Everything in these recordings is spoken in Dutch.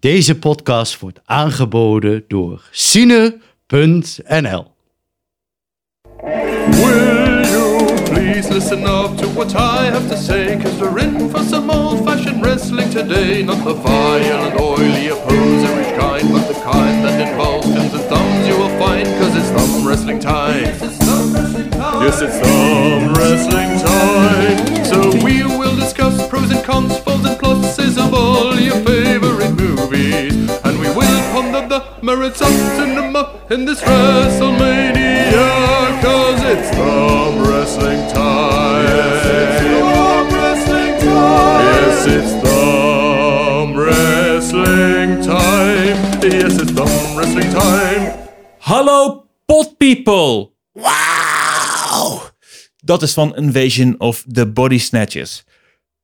Deze podcast wordt aangeboden door Cine.nl. Will you please listen up to what I have to say? Cause we're in for some old fashioned wrestling today. Not the violent, oily, opposerish kind, but the kind that involves pins and thumbs you will find. Cause it's thumb wrestling time. Yes, it's thumb wrestling time. Yes, it's thumb wrestling time. So we will discuss pros and cons, faults and pluses of all your favorite movies. And we will ponder the merits of cinema in this WrestleMania. Cause it's thumb wrestling time. Yes, it's thumb wrestling time. Yes, it's thumb wrestling time. Yes, it's thumb wrestling time. Hallo potpeople! Wauw! Dat is van Invasion of the Body Snatchers.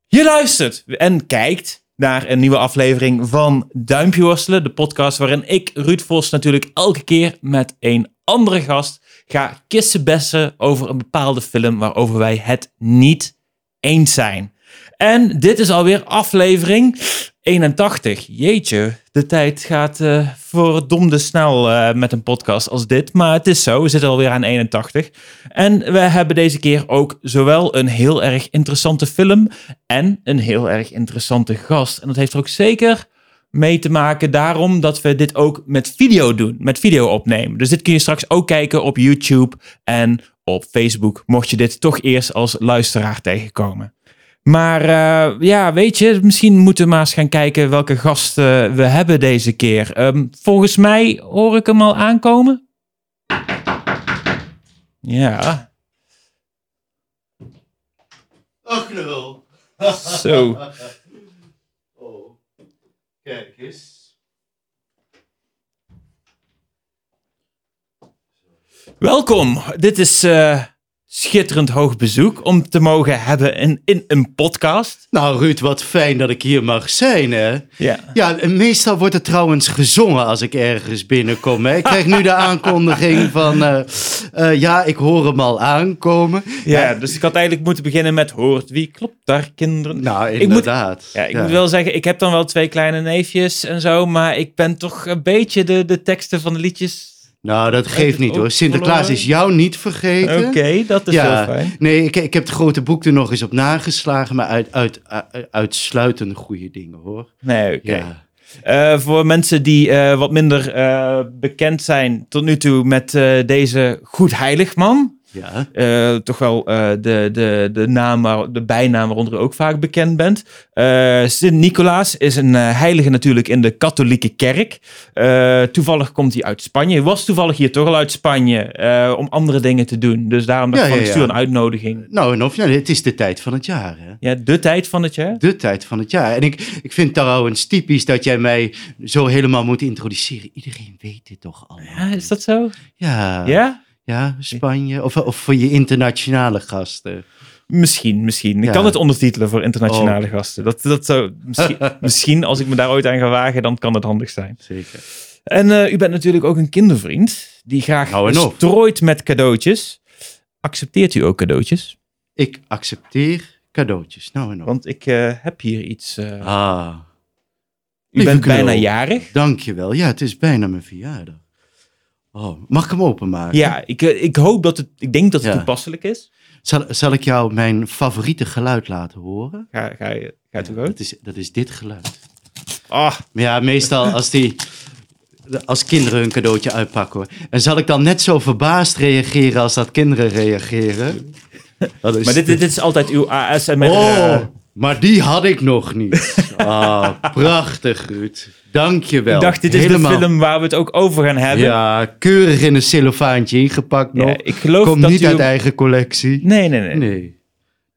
Je luistert en kijkt naar een nieuwe aflevering van Duimpje Worstelen, de podcast waarin ik, Ruud Vos, natuurlijk elke keer met een andere gast ga kissenbessen over een bepaalde film waarover wij het niet eens zijn. En dit is alweer aflevering 81. Jeetje, de tijd gaat eh verdomde snel eh, met een podcast als dit. Maar het is zo, we zitten alweer aan 81. En we hebben deze keer ook zowel een heel erg interessante film en een heel erg interessante gast. En dat heeft er ook zeker mee te maken daarom dat we dit ook met video doen, met video opnemen. Dus dit kun je straks ook kijken op YouTube en op Facebook, mocht je dit toch eerst als luisteraar tegenkomen. Maar eh, ja, weet je, misschien moeten we maar eens gaan kijken welke gasten we hebben deze keer. Ehm, volgens mij hoor ik hem al aankomen. Ja, Ach, knul. zo. Oh, kijk eens. Welkom. Dit is eh, schitterend hoog bezoek om te mogen hebben in, in een podcast. Nou, Ruud, wat fijn dat ik hier mag zijn, hè? Ja. Ja, meestal wordt er trouwens gezongen als ik ergens binnenkom. Hè? Ik krijg nu de aankondiging van... eh, eh, ja, ik hoor hem al aankomen. Ja, dus ik had eigenlijk moeten beginnen met hoort wie klopt daar kinderen. Nou, Ik moet- inderdaad. Ja, ik moet wel zeggen, ik heb dan wel twee kleine neefjes en zo, maar ik ben toch een beetje de, de teksten van de liedjes. Nou, dat geeft niet hoor. Sinterklaas is jou niet vergeten. Oké, dat is ja, heel fijn. nee, ik, ik heb het grote boek er nog eens op nageslagen, maar uit, uit, uit, uitsluitend goede dingen hoor. Nee, oké. Ja. Eh, voor mensen die eh, wat minder eh, bekend zijn tot nu toe met deze goed heilig man. Ja. Eh, toch wel eh, de, de, de naam, waar, de bijnaam waaronder u ook vaak bekend bent. Eh Sint-Nicolaas is een heilige natuurlijk in de katholieke kerk. Toevallig komt hij uit Spanje. Hij was toevallig hier toch al uit Spanje om andere dingen te doen. Dus daarom dacht Ja, ik ja, stuur een uitnodiging. Nou, en of, ja, het is de tijd van het jaar hè. Ja, de tijd van het jaar. De tijd van het jaar. En ik, ik vind trouwens typisch dat jij mij zo helemaal moet introduceren. Iedereen weet dit toch allemaal. Ja, is dat zo? Ja. Ja? Ja, Spanje. Of, of voor je internationale gasten. Misschien, misschien. Ik Ja. kan het ondertitelen voor internationale Oh. gasten. Dat, dat zou, misschien, misschien, als ik me daar ooit aan ga wagen, dan kan het handig zijn. Zeker. En eh, u bent natuurlijk ook een kindervriend die graag Nou strooit met cadeautjes. Accepteert u ook cadeautjes? Ik accepteer cadeautjes. Nou en op. Want ik eh, heb hier iets. eh, Ah, u bent bijna jarig. dankjewel. Ja, het is bijna mijn verjaardag. Oh, mag ik hem openmaken? Ja, ik, eh, ik hoop dat het. Ik denk dat het Ja. toepasselijk is. Zal, zal ik jou mijn favoriete geluid laten horen? Ga, ga, je- gaat u Dat is, dat is dit geluid. Ah, ja, meestal als die... Als kinderen hun cadeautje uitpakken. hoor. En zal ik dan net zo verbaasd reageren als dat kinderen reageren? Dat is maar dit, dit is altijd uw ASMR. Oh, eh, maar die had ik nog niet. Ah, prachtig, Ruud. Dank je wel. ik dacht, dit is Helemaal. de film waar we het ook over gaan hebben. Ja, keurig in een cellofaantje ingepakt nog. Ja, ik geloof Komt dat niet u... uit eigen collectie. Nee, nee, nee. Nee.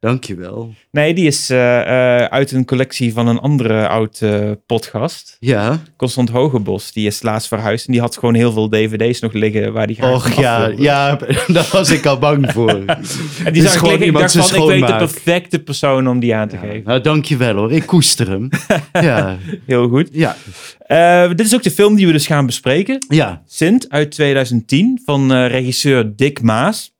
Dank je wel. Nee, die is eh, eh, uit een collectie van een andere oud eh, podcast. Ja. Constant Hogebos. Die is laatst verhuisd. En die had gewoon heel veel dvd's nog liggen waar die graag Och ja, ja, daar was ik al bang voor. En die zag ik gewoon iemand zijn van, ik weet de perfecte persoon om die aan te geven. Nou, dank je wel hoor. Ik koester hem. Ja. Heel goed. Ja. Dit is ook de film die we dus gaan bespreken. Ja. Sint uit 2010 van regisseur Dick Maas.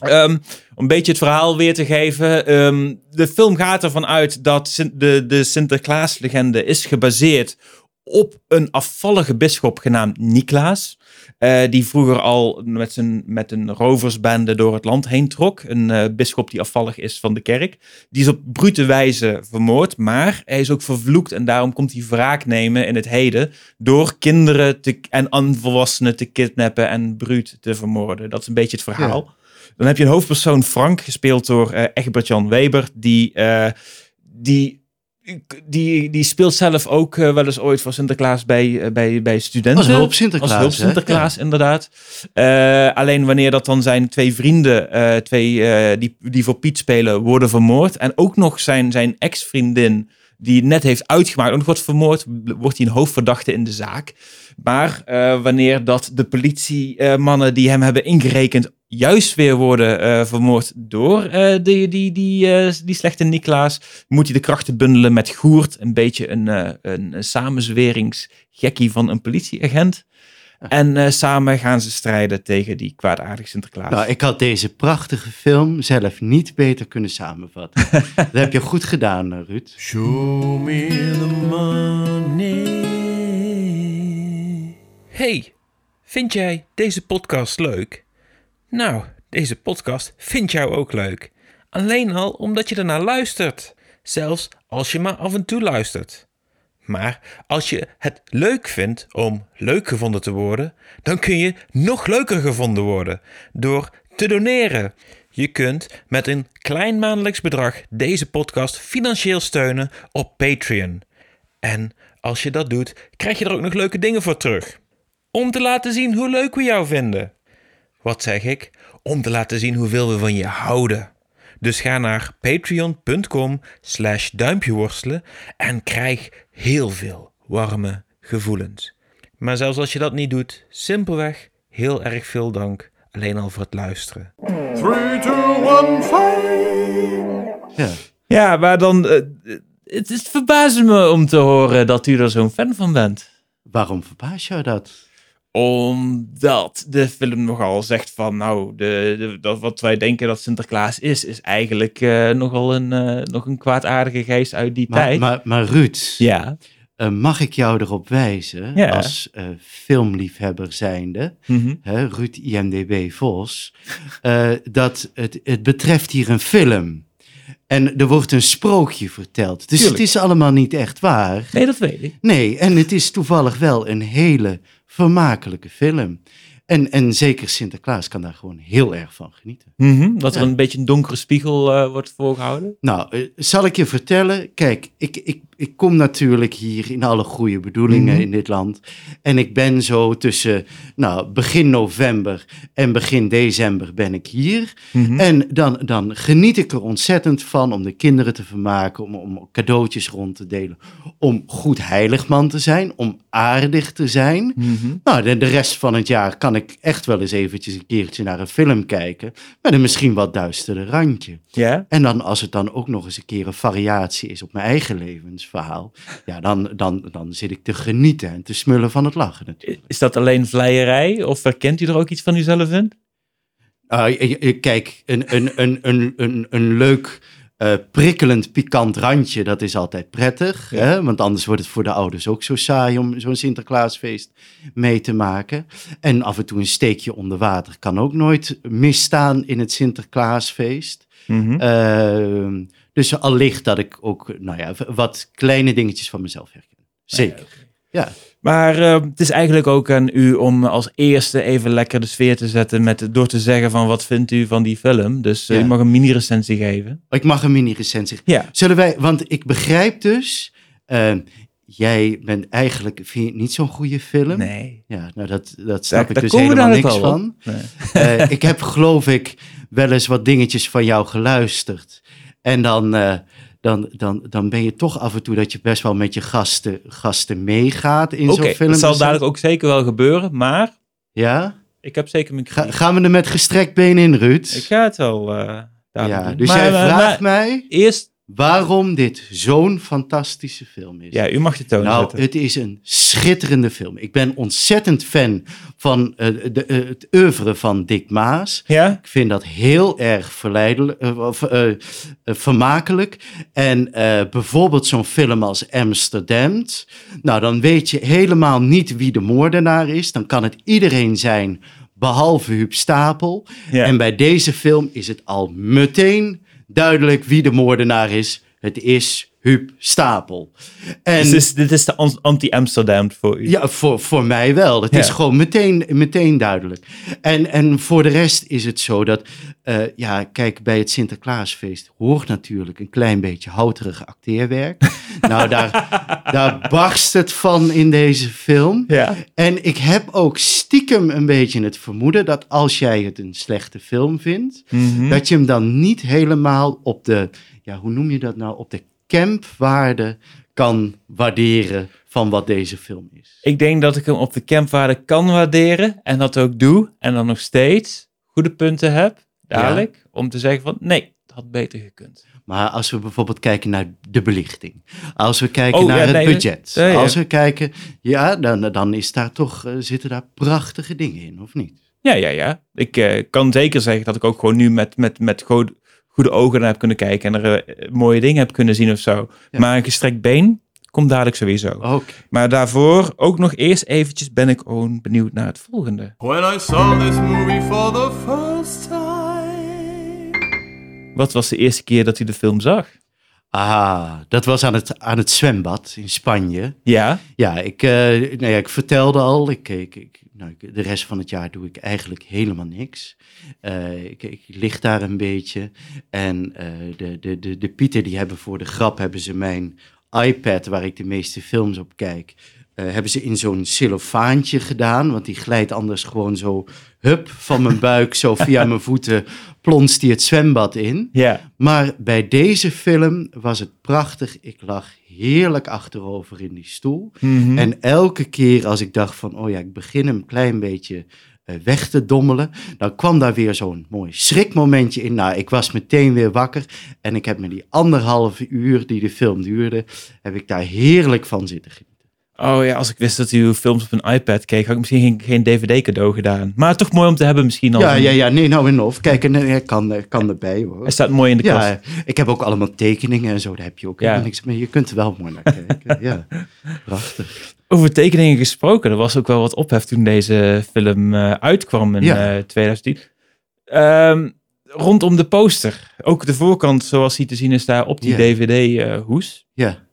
Ehm, om een beetje het verhaal weer te geven. ehm, de film gaat ervan uit dat de, de Sinterklaaslegende is gebaseerd op een afvallige bisschop genaamd Niklaas. eh, die vroeger al met, zijn, met een roversbende door het land heen trok. Een eh bisschop die afvallig is van de kerk. Die is op brute wijze vermoord, maar hij is ook vervloekt. En daarom komt hij wraak nemen in het heden. Door kinderen te, en volwassenen te kidnappen en bruut te vermoorden. Dat is een beetje het verhaal. Dan heb je een hoofdpersoon, Frank, gespeeld door eh Egbert-Jan Weber. Die, eh, die, die, die speelt zelf ook eh, wel eens ooit voor Sinterklaas bij, bij, bij studenten. Als hulp Sinterklaas, Als hulp hè? Sinterklaas, inderdaad. Alleen wanneer dat dan zijn twee vrienden, twee, die, die voor Piet spelen, worden vermoord. En ook nog zijn, zijn ex-vriendin, die net heeft uitgemaakt, nog wordt vermoord, wordt hij een hoofdverdachte in de zaak. Maar wanneer dat de politiemannen die hem hebben ingerekend juist weer worden eh, vermoord door eh, die, die, die, eh, die slechte Niklaas, moet hij de krachten bundelen met Goert, een beetje een, eh een samenzweringsgekkie van een politieagent. En eh, samen gaan ze strijden tegen die kwaadaardige Sinterklaas. Nou, ik had deze prachtige film zelf niet beter kunnen samenvatten. dat heb je goed gedaan, Ruud. Show me the money. Hey, vind jij deze podcast leuk? Nou, deze podcast vindt jou ook leuk. Alleen al omdat je ernaar luistert. Zelfs als je maar af en toe luistert. Maar als je het leuk vindt om leuk gevonden te worden, dan kun je nog leuker gevonden worden door te doneren. Je kunt met een klein maandelijks bedrag deze podcast financieel steunen op Patreon. En als je dat doet, krijg je er ook nog leuke dingen voor terug. Om te laten zien hoe leuk we jou vinden. Wat zeg ik? Om te laten zien hoeveel we van je houden. Dus ga naar patreon.com slash duimpjeworstelen en krijg heel veel warme gevoelens. Maar zelfs als je dat niet doet, simpelweg heel erg veel dank alleen al voor het luisteren. Three, two, one, five. Ja. Ja, maar dan. eh, het, het verbaast me om te horen dat u er zo'n fan van bent. Waarom verbaas jou dat? Omdat de film nogal zegt van, nou, de, de- dat wat wij denken dat Sinterklaas is, is eigenlijk eh, nogal een, eh, nog een kwaadaardige geest uit die Maar, tijd. maar, maar Ruud, ja. eh, mag ik jou erop wijzen, Ja. als filmliefhebber zijnde, Mhm. hè, Ruud IMDB Vos, dat het, het betreft hier een film. En er wordt een sprookje verteld. Dus Tuurlijk. het is allemaal niet echt waar. Nee, dat weet ik. Nee, en het is toevallig wel een hele vermakelijke film. En, en zeker Sinterklaas kan daar gewoon heel erg van genieten. Mhm, Dat er Ja. een beetje een donkere spiegel eh, wordt voorgehouden. Nou, eh, zal ik je vertellen? Kijk, ik, ik, ik kom natuurlijk hier in alle goede bedoelingen Mhm. in dit land. En ik ben zo tussen nou, begin november en begin december ben ik hier. Mhm. En dan, dan geniet ik er ontzettend van om de kinderen te vermaken, om, om cadeautjes rond te delen. Om goed heiligman te zijn, om aardig te zijn. Mhm. Nou, de, de rest van het jaar kan ik echt wel eens eventjes een keertje naar een film kijken. Met een misschien wat duisterder randje. Ja? En dan als het dan ook nog eens een keer een variatie is op mijn eigen levensverhaal. Ja, dan, dan, dan zit ik te genieten en te smullen van het lachen natuurlijk. Is dat alleen vleierij of herkent u er ook iets van uzelf in? Ah, kijk, een, een, een, een, een, een leuk, eh, prikkelend, pikant randje, dat is altijd prettig. Ja. Hè? Want anders wordt het voor de ouders ook zo saai om zo'n Sinterklaasfeest mee te maken. En af en toe een steekje onder water kan ook nooit misstaan in het Sinterklaasfeest. Mhm. Ehm, dus allicht dat ik ook, nou ja, wat kleine dingetjes van mezelf herken. Zeker. Ja. Maar eh, het is eigenlijk ook aan u om als eerste even lekker de sfeer te zetten met, door te zeggen van wat vindt u van die film. Dus eh, Ja. u mag een mini-recensie geven. Ik mag een mini-recensie. Ja. Zullen wij, want ik begrijp dus, ehm, jij bent eigenlijk, vind je het niet zo'n goede film? Nee. Ja, nou dat, dat snap Daar, ik daar dus helemaal niks van. Nee. Eh, ik heb geloof ik wel eens wat dingetjes van jou geluisterd. En dan, eh, dan, dan, dan ben je toch af en toe dat je best wel met je gasten, gasten meegaat in Oké, zo'n film. dat zal dadelijk ook zeker wel gebeuren, maar Ja? ik heb zeker mijn Ga, gaan we er met gestrekt been in, Ruud? Ik ga het wel eh ja, doen. dus Maar, jij eh, vraagt maar mij... Eerst waarom dit zo'n fantastische film is. Ja, u mag de toon Nou, zetten. het is een schitterende film. Ik ben ontzettend fan van eh, de, eh, het oeuvre van Dick Maas. Ja? Ik vind dat heel erg verleidelijk, of, eh, vermakelijk. En bijvoorbeeld zo'n film als Amsterdam. Nou, dan weet je helemaal niet wie de moordenaar is. Dan kan het iedereen zijn, behalve Huub Stapel. Ja. En bij deze film is het al meteen duidelijk wie de moordenaar is. Het is Huub Stapel. En Dus dit is, dit is de an- anti-Amsterdam voor u. ja, voor, voor mij wel. Het is gewoon meteen, meteen duidelijk. En, en voor de rest is het zo dat, eh, ja, kijk, bij het Sinterklaasfeest hoort natuurlijk een klein beetje houterig acteerwerk. nou, daar, daar barst het van in deze film. Ja. En ik heb ook stiekem een beetje het vermoeden dat als jij het een slechte film vindt, Mhm. dat je hem dan niet helemaal op de, ja, hoe noem je dat nou, op de campwaarde kan waarderen van wat deze film is. Ik denk dat ik hem op de campwaarde kan waarderen en dat ook doe. En dan nog steeds goede punten heb, dadelijk, om te zeggen van nee, het had beter gekund. Maar als we bijvoorbeeld kijken naar de belichting, als we kijken Oh, naar ja, het nee, budget, als we kijken, ja, dan, dan is daar toch, eh, zitten daar prachtige dingen in, of niet? Ja, ja, ja. Ik eh, kan zeker zeggen dat ik ook gewoon nu met, met, met go- goede ogen naar heb kunnen kijken en er eh, mooie dingen heb kunnen zien of zo. Ja. Maar een gestrekt been komt dadelijk sowieso. Oké. Maar daarvoor ook nog eerst eventjes ben ik gewoon benieuwd naar het volgende. When I saw this movie for the first time. Wat was de eerste keer dat u de film zag? Ah, dat was aan het, aan het zwembad in Spanje. Ja, Ja, ik, nou ja, ik vertelde al, ik, ik, ik, nou, de rest van het jaar doe ik eigenlijk helemaal niks. Eh, ik, ik lig daar een beetje en eh, de, de, de, de Pieter die hebben voor de grap, hebben ze mijn iPad, waar ik de meeste films op kijk, eh, hebben ze in zo'n cellofaantje gedaan, want die glijdt anders gewoon zo, hup, van mijn buik, zo via mijn voeten, plonst die het zwembad in. ja. Maar bij deze film was het prachtig. Ik lag heerlijk achterover in die stoel. Mhm. En elke keer als ik dacht van, oh ja, ik begin een klein beetje eh, weg te dommelen, dan kwam daar weer zo'n mooi schrikmomentje in. Nou, ik was meteen weer wakker en ik heb me die anderhalve uur die de film duurde, heb ik daar heerlijk van zitten genieten. Oh ja, als ik wist dat u films op een iPad keek, had ik misschien geen, geen DVD cadeau gedaan. Maar toch mooi om te hebben misschien al. Ja, ja, ja, nee, nou en of. Kijk, en, eh, kan, eh, kan erbij hoor. Hij staat mooi in de kast. Ja, ik heb ook allemaal tekeningen en zo, daar heb je ook Ja. niks mee. Je kunt er wel mooi naar kijken. ja, prachtig. Over tekeningen gesproken, er was ook wel wat ophef toen deze film eh, uitkwam in Ja. eh 2010. Ehm, rondom de poster. Ook de voorkant, zoals die te zien is daar op die. DVD-hoes. Ja.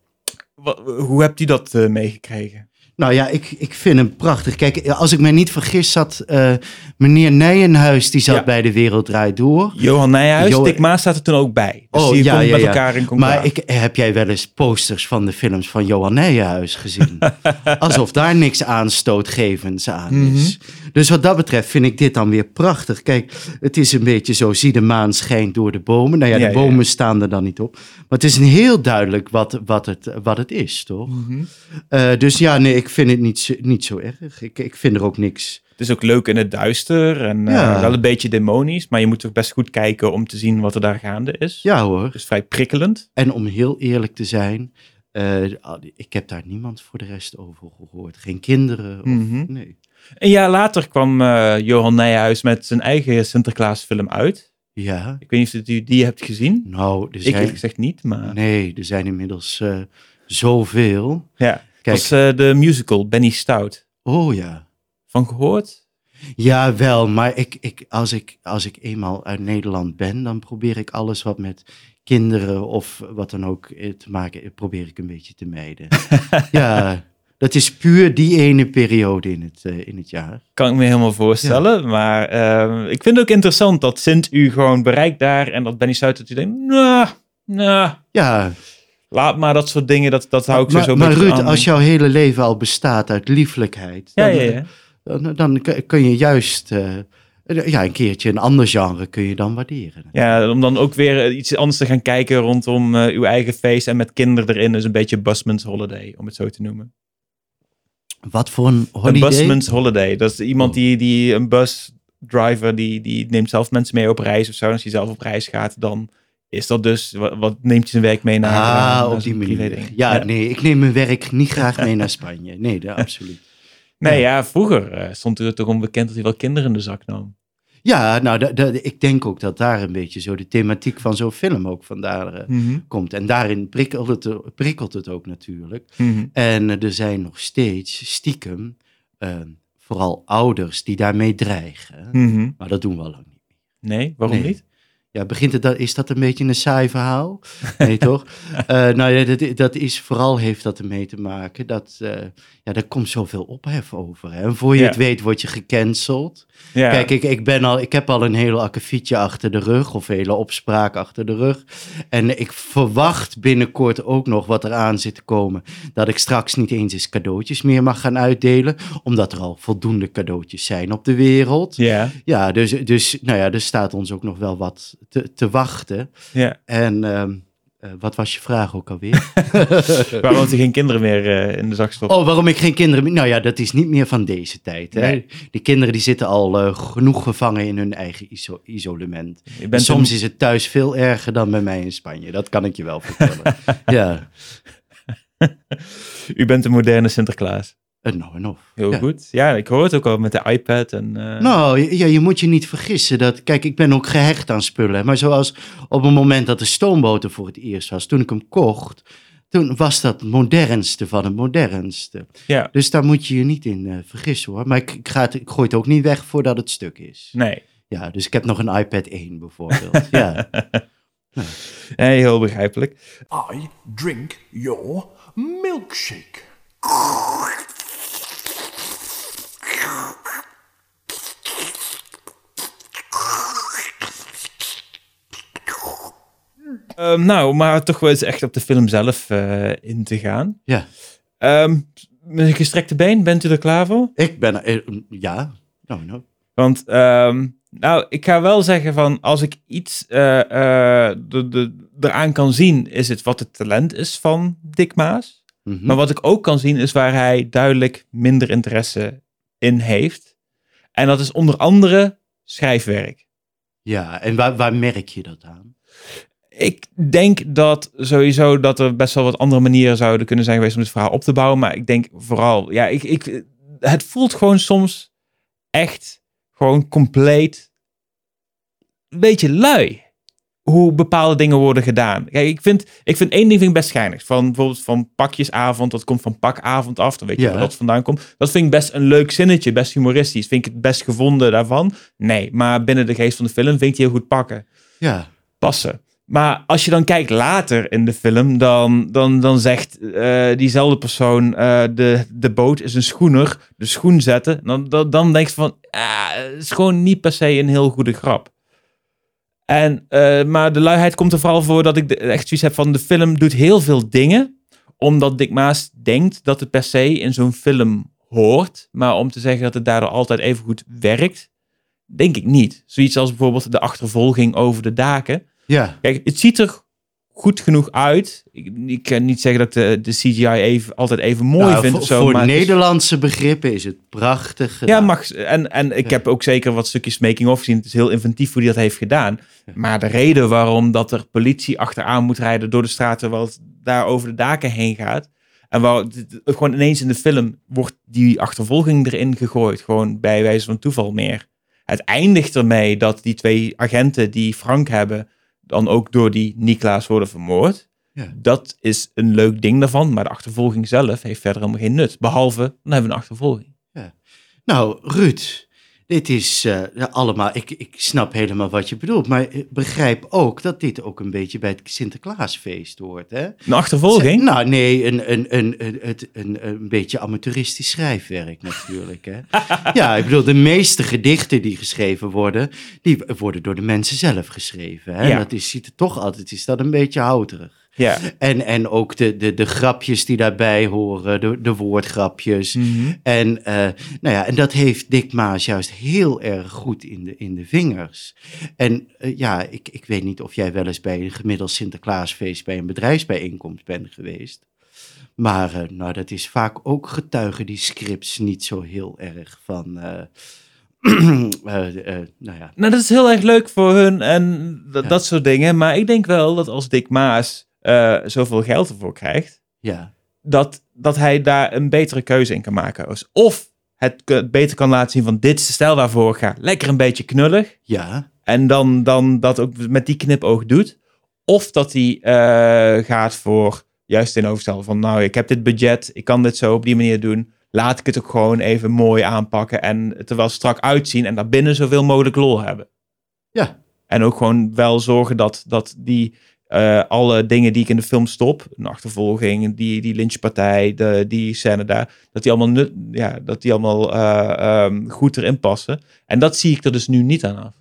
Hoe hebt u dat eh, meegekregen? Nou ja, ik, ik vind hem prachtig. Kijk, als ik me niet vergis, zat eh, meneer Nijenhuis, die zat Ja. bij De Wereld Draait Door. Johan Nijhuis, Jo- Dick Maas staat er toen ook bij. Dus Oh, die ja, ja, met ja. elkaar in contact. Maar ik, heb jij wel eens posters van de films van Johan Nijenhuis gezien? Alsof daar niks aanstootgevends aan is. Dus wat dat betreft vind ik dit dan weer prachtig. Kijk, het is een beetje zo, zie de maan schijnt door de bomen. Nou ja, de ja, bomen ja. staan er dan niet op. Maar het is heel duidelijk wat, wat, het, wat het is, toch? Mhm. Eh, dus ja, nee, ik vind het niet, zo- niet zo erg. Ik, ik vind er ook niks... Het is ook leuk in het duister en eh, wel een beetje demonisch. Maar je moet toch best goed kijken om te zien wat er daar gaande is. Ja hoor. Dus vrij prikkelend. En om heel eerlijk te zijn, eh, ik heb daar niemand voor de rest over gehoord. Geen kinderen. Of, Mhm. Nee. Een jaar later kwam eh, Johan Nijhuis met zijn eigen Sinterklaasfilm uit. Ja, Ik weet niet of u die hebt gezien. nou, er Ik zijn, gezegd niet, maar... nee, er zijn inmiddels eh, zoveel. Ja, Kijk, was eh, de musical Benny Stout. oh ja. Van gehoord? Ja, wel, maar ik, ik, als, ik, als ik eenmaal uit Nederland ben, dan probeer ik alles wat met kinderen of wat dan ook te maken, probeer ik een beetje te mijden. ja, dat is puur die ene periode in het, eh, in het jaar. Kan ik me helemaal voorstellen. Maar eh, ik vind het ook interessant dat Sint u gewoon bereikt daar. En dat Benny Stout dat u denkt, nou, nou, Ja, laat maar dat soort dingen. Dat, dat hou ik maar, zo maar Ruud, aan. als jouw hele leven al bestaat uit lieflijkheid, Ja, dan, ja, ja. dan, dan kun- je juist eh, ja, een keertje een ander genre kun je dan waarderen. Ja, om dan ook weer eh, iets anders te gaan kijken rondom uw eigen feest. En met kinderen erin. Dus een beetje Busman's Holiday, om het zo te noemen. Wat voor een Een holiday? busman's holiday. Dat is iemand Oh. die, die een busdriver, die, die neemt zelf mensen mee op reis of zo. En als hij zelf op reis gaat, dan is dat dus, wat, wat neemt je zijn werk mee naar ah, naar op die manier. Ja, nee, ik neem mijn werk niet graag mee naar Spanje. Nee, dat, absoluut. Nee, ja, vroeger eh, stond er toch onbekend dat hij wel kinderen in de zak nam. Ja, nou, ik denk ook dat daar een beetje zo de thematiek van zo'n film ook vandaar eh, Mhm. komt. En daarin prikkelt het, prikkelt het ook natuurlijk. Mhm. En eh, er zijn nog steeds stiekem, eh, vooral ouders die daarmee dreigen. Mhm. Maar dat doen we al lang niet. Nee, waarom Nee. niet? Ja, begint het, dan- is dat een beetje een saai verhaal? Nee, toch? Eh, nou ja, dat, dat is vooral heeft dat ermee te maken dat, eh, ja, er komt zoveel ophef over. Hè? En voor je Ja. het weet word je gecanceld. Ja. Kijk, ik, ik, ben al, ik heb al een hele akkefietje achter de rug, of hele opspraak achter de rug. En ik verwacht binnenkort ook nog wat er aan zit te komen. Dat ik straks niet eens eens cadeautjes meer mag gaan uitdelen, omdat er al voldoende cadeautjes zijn op de wereld. ja, Ja, dus, dus nou ja, er staat ons ook nog wel wat te, te wachten. ja. En ehm, eh, wat was je vraag ook alweer? Waarom hij geen kinderen meer eh, in de zak stopt? oh, waarom ik geen kinderen meer... Nou ja, dat is niet meer van deze tijd. Hè? Nee. Die kinderen die zitten al eh, genoeg gevangen in hun eigen iso- isolement. En soms een- is het thuis veel erger dan bij mij in Spanje. Dat kan ik je wel vertellen. ja, U bent een moderne Sinterklaas. Een nou en of. Heel Ja. goed. Ja, ik hoor het ook al met de iPad. En, eh, Nou, ja, je moet je niet vergissen. Dat, kijk, ik ben ook gehecht aan spullen. Maar zoals op het moment dat de stoomboter voor het eerst was, toen ik hem kocht, toen was dat het modernste van het modernste. ja, Dus daar moet je je niet in eh, vergissen hoor. Maar ik, ik, ga het, ik gooi het ook niet weg voordat het stuk is. nee. Ja, dus ik heb nog een iPad 1 bijvoorbeeld. ja. Nee, heel begrijpelijk. I drink your milkshake. Ehm, nou, maar toch wel eens echt op de film zelf eh, in te gaan. ja, Ehm, met een gestrekte been, bent u er klaar voor? ik ben... eh, ja, nou, nou. Want, ehm, nou, ik ga wel zeggen van, als ik iets eh, de, de, eraan kan zien, is het wat het talent is van Dick Maas. Mhm. Maar wat ik ook kan zien, is waar hij duidelijk minder interesse in heeft. En dat is onder andere schrijfwerk. Ja, en waar, waar merk je dat aan? Ik denk dat sowieso dat er best wel wat andere manieren zouden kunnen zijn geweest om dit verhaal op te bouwen. Maar ik denk vooral, ja, ik, ik, het voelt gewoon soms echt gewoon compleet een beetje lui. Hoe bepaalde dingen worden gedaan. Kijk, ik vind, ik vind één ding vind ik best schijnig. Van bijvoorbeeld van pakjesavond, dat komt van pakavond af. Dan weet je Ja. waar dat vandaan komt. Dat vind ik best een leuk zinnetje, best humoristisch. Vind ik het best gevonden daarvan? Nee, maar binnen de geest van de film vind ik die heel goed pakken Ja, passen. Maar als je dan kijkt later in de film, dan, dan, dan zegt eh, diezelfde persoon: eh, de, de boot is een schoener, de schoen zetten. Dan, dan, dan denk je van: ah, het is gewoon niet per se een heel goede grap. En, eh, maar de luiheid komt er vooral voor dat ik echt zoiets heb van: de film doet heel veel dingen, omdat Dick Maas denkt dat het per se in zo'n film hoort. Maar om te zeggen dat het daardoor altijd even goed werkt, denk ik niet. Zoiets als bijvoorbeeld de achtervolging over de daken. Ja. Kijk, het ziet er goed genoeg uit. Ik, ik kan niet zeggen dat de, de CGI even, altijd even mooi Nou, vind voor, of zo. voor maar het is- Nederlandse begrippen is het prachtig Ja, mag, en, en ik Ja. heb ook zeker wat stukjes making-of gezien. Het is heel inventief hoe hij dat heeft gedaan. Maar de reden waarom dat er politie achteraan moet rijden door de straten... het daar over de daken heen gaat... en waar gewoon ineens in de film wordt die achtervolging erin gegooid. Gewoon bij wijze van toeval meer. Het eindigt ermee dat die twee agenten die Frank hebben... dan ook door die Niklaas worden vermoord. Ja. Dat is een leuk ding daarvan. Maar de achtervolging zelf heeft verder helemaal geen nut. Behalve, dan hebben we een achtervolging. Nou, Ruud, dit is eh, allemaal. Ik, ik snap helemaal wat je bedoelt. Maar begrijp ook dat dit ook een beetje bij het Sinterklaasfeest hoort. Hè? Een achtervolging? Nou, nee, een, een, een, een, een beetje amateuristisch schrijfwerk natuurlijk. Hè? ja, ik bedoel, de meeste gedichten die geschreven worden, die worden door de mensen zelf geschreven. Hè? Ja. Dat is, ziet er toch altijd, is dat een beetje houterig. Ja. En, en ook de, de, de grapjes die daarbij horen, de, de woordgrapjes. Mhm. En, eh, nou ja, en dat heeft Dick Maas juist heel erg goed in de, in de vingers. En eh, ja, ik, ik weet niet of jij wel eens bij een gemiddeld Sinterklaasfeest bij een bedrijfsbijeenkomst bent geweest. Maar eh, nou, dat is vaak ook getuigen die scripts niet zo heel erg van, nou ja, Nou, dat is heel erg leuk voor hun en Ja. dat soort dingen. Maar ik denk wel dat als Dick Maas eh, zoveel geld ervoor krijgt, ja, dat, dat hij daar een betere keuze in kan maken. Dus Of het beter kan laten zien van dit is de stijl waarvoor ik ga. Lekker een beetje knullig. ja, En dan, dan dat ook met die knipoog doet. Of dat hij eh, gaat voor juist in overstel van nou, ik heb dit budget, ik kan dit zo op die manier doen. Laat ik het ook gewoon even mooi aanpakken en het er wel strak uitzien en daarbinnen zoveel mogelijk lol hebben. ja, En ook gewoon wel zorgen dat, dat die eh, alle dingen die ik in de film stop, een achtervolging, die, die lynchpartij, de, die scène daar, dat die allemaal, nut, ja, dat die allemaal eh, ehm, goed erin passen. En dat zie ik er dus nu niet aan af.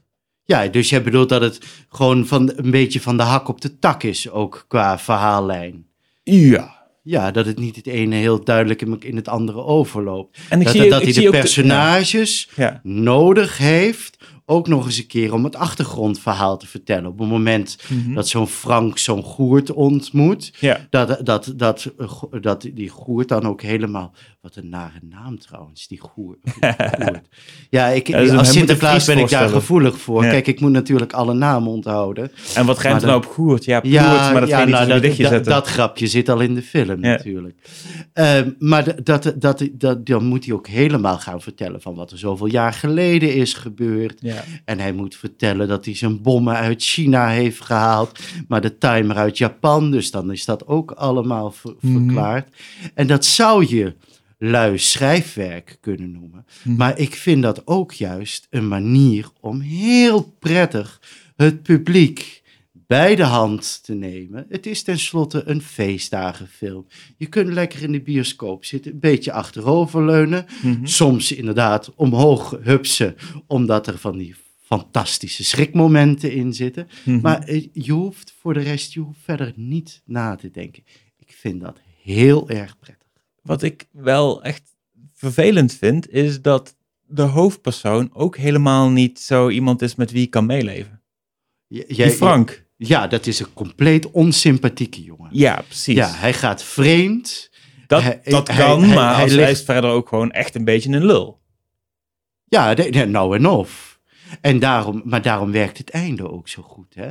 ja. Dus jij bedoelt dat het gewoon van, een beetje van de hak op de tak is, ook qua verhaallijn. Ja. Ja, dat het niet het ene heel duidelijk in, het andere overloopt. En ik dat zie, dat ik hij zie de personages ja. nodig heeft, ook nog eens een keer om het achtergrondverhaal te vertellen. Op het moment Mhm. dat zo'n Frank zo'n Goert ontmoet, ja. dat, dat, dat, dat die Goert dan ook helemaal... Wat een nare naam trouwens, die Goert. Goert. Ja, ik, Ja, dus als Sinterklaas ben ik daar gevoelig voor. Ja. Kijk, ik moet natuurlijk alle namen onthouden. En wat grenst Maar nou dan- op Goert? Ja, Goert, Ja, maar dat ja, ga je niet nou, dat, dichtje dat, zetten. dat grapje zit al in de film natuurlijk. Ehm, maar dat, dat, dat, dan moet hij ook helemaal gaan vertellen van wat er zoveel jaar geleden is gebeurd. Ja. En hij moet vertellen dat hij zijn bommen uit China heeft gehaald, maar de timer uit Japan. Dus dan is dat ook allemaal ver- Mhm. verklaard. En dat zou je lui schrijfwerk kunnen noemen. Mhm. Maar ik vind dat ook juist een manier om heel prettig het publiek bij de hand te nemen. Het is tenslotte een feestdagenfilm. Je kunt lekker in de bioscoop zitten, een beetje achteroverleunen. Mhm. Soms inderdaad omhoog hupsen, omdat er van die fantastische schrikmomenten in zitten. Mhm. Maar eh, je hoeft voor de rest je hoeft verder niet na te denken. Ik vind dat heel erg prettig. Wat ik wel echt vervelend vind, is dat de hoofdpersoon ook helemaal niet zo iemand is met wie ik kan meeleven. J- Die jij- Frank. Ja, dat is een compleet onsympathieke jongen. Ja, precies. Ja, hij gaat vreemd. dat, hij- dat kan, hij- maar hij als hij is verder ook gewoon echt een beetje een lul. Ja, nou en of. En daarom, maar daarom werkt het einde ook zo goed, hè?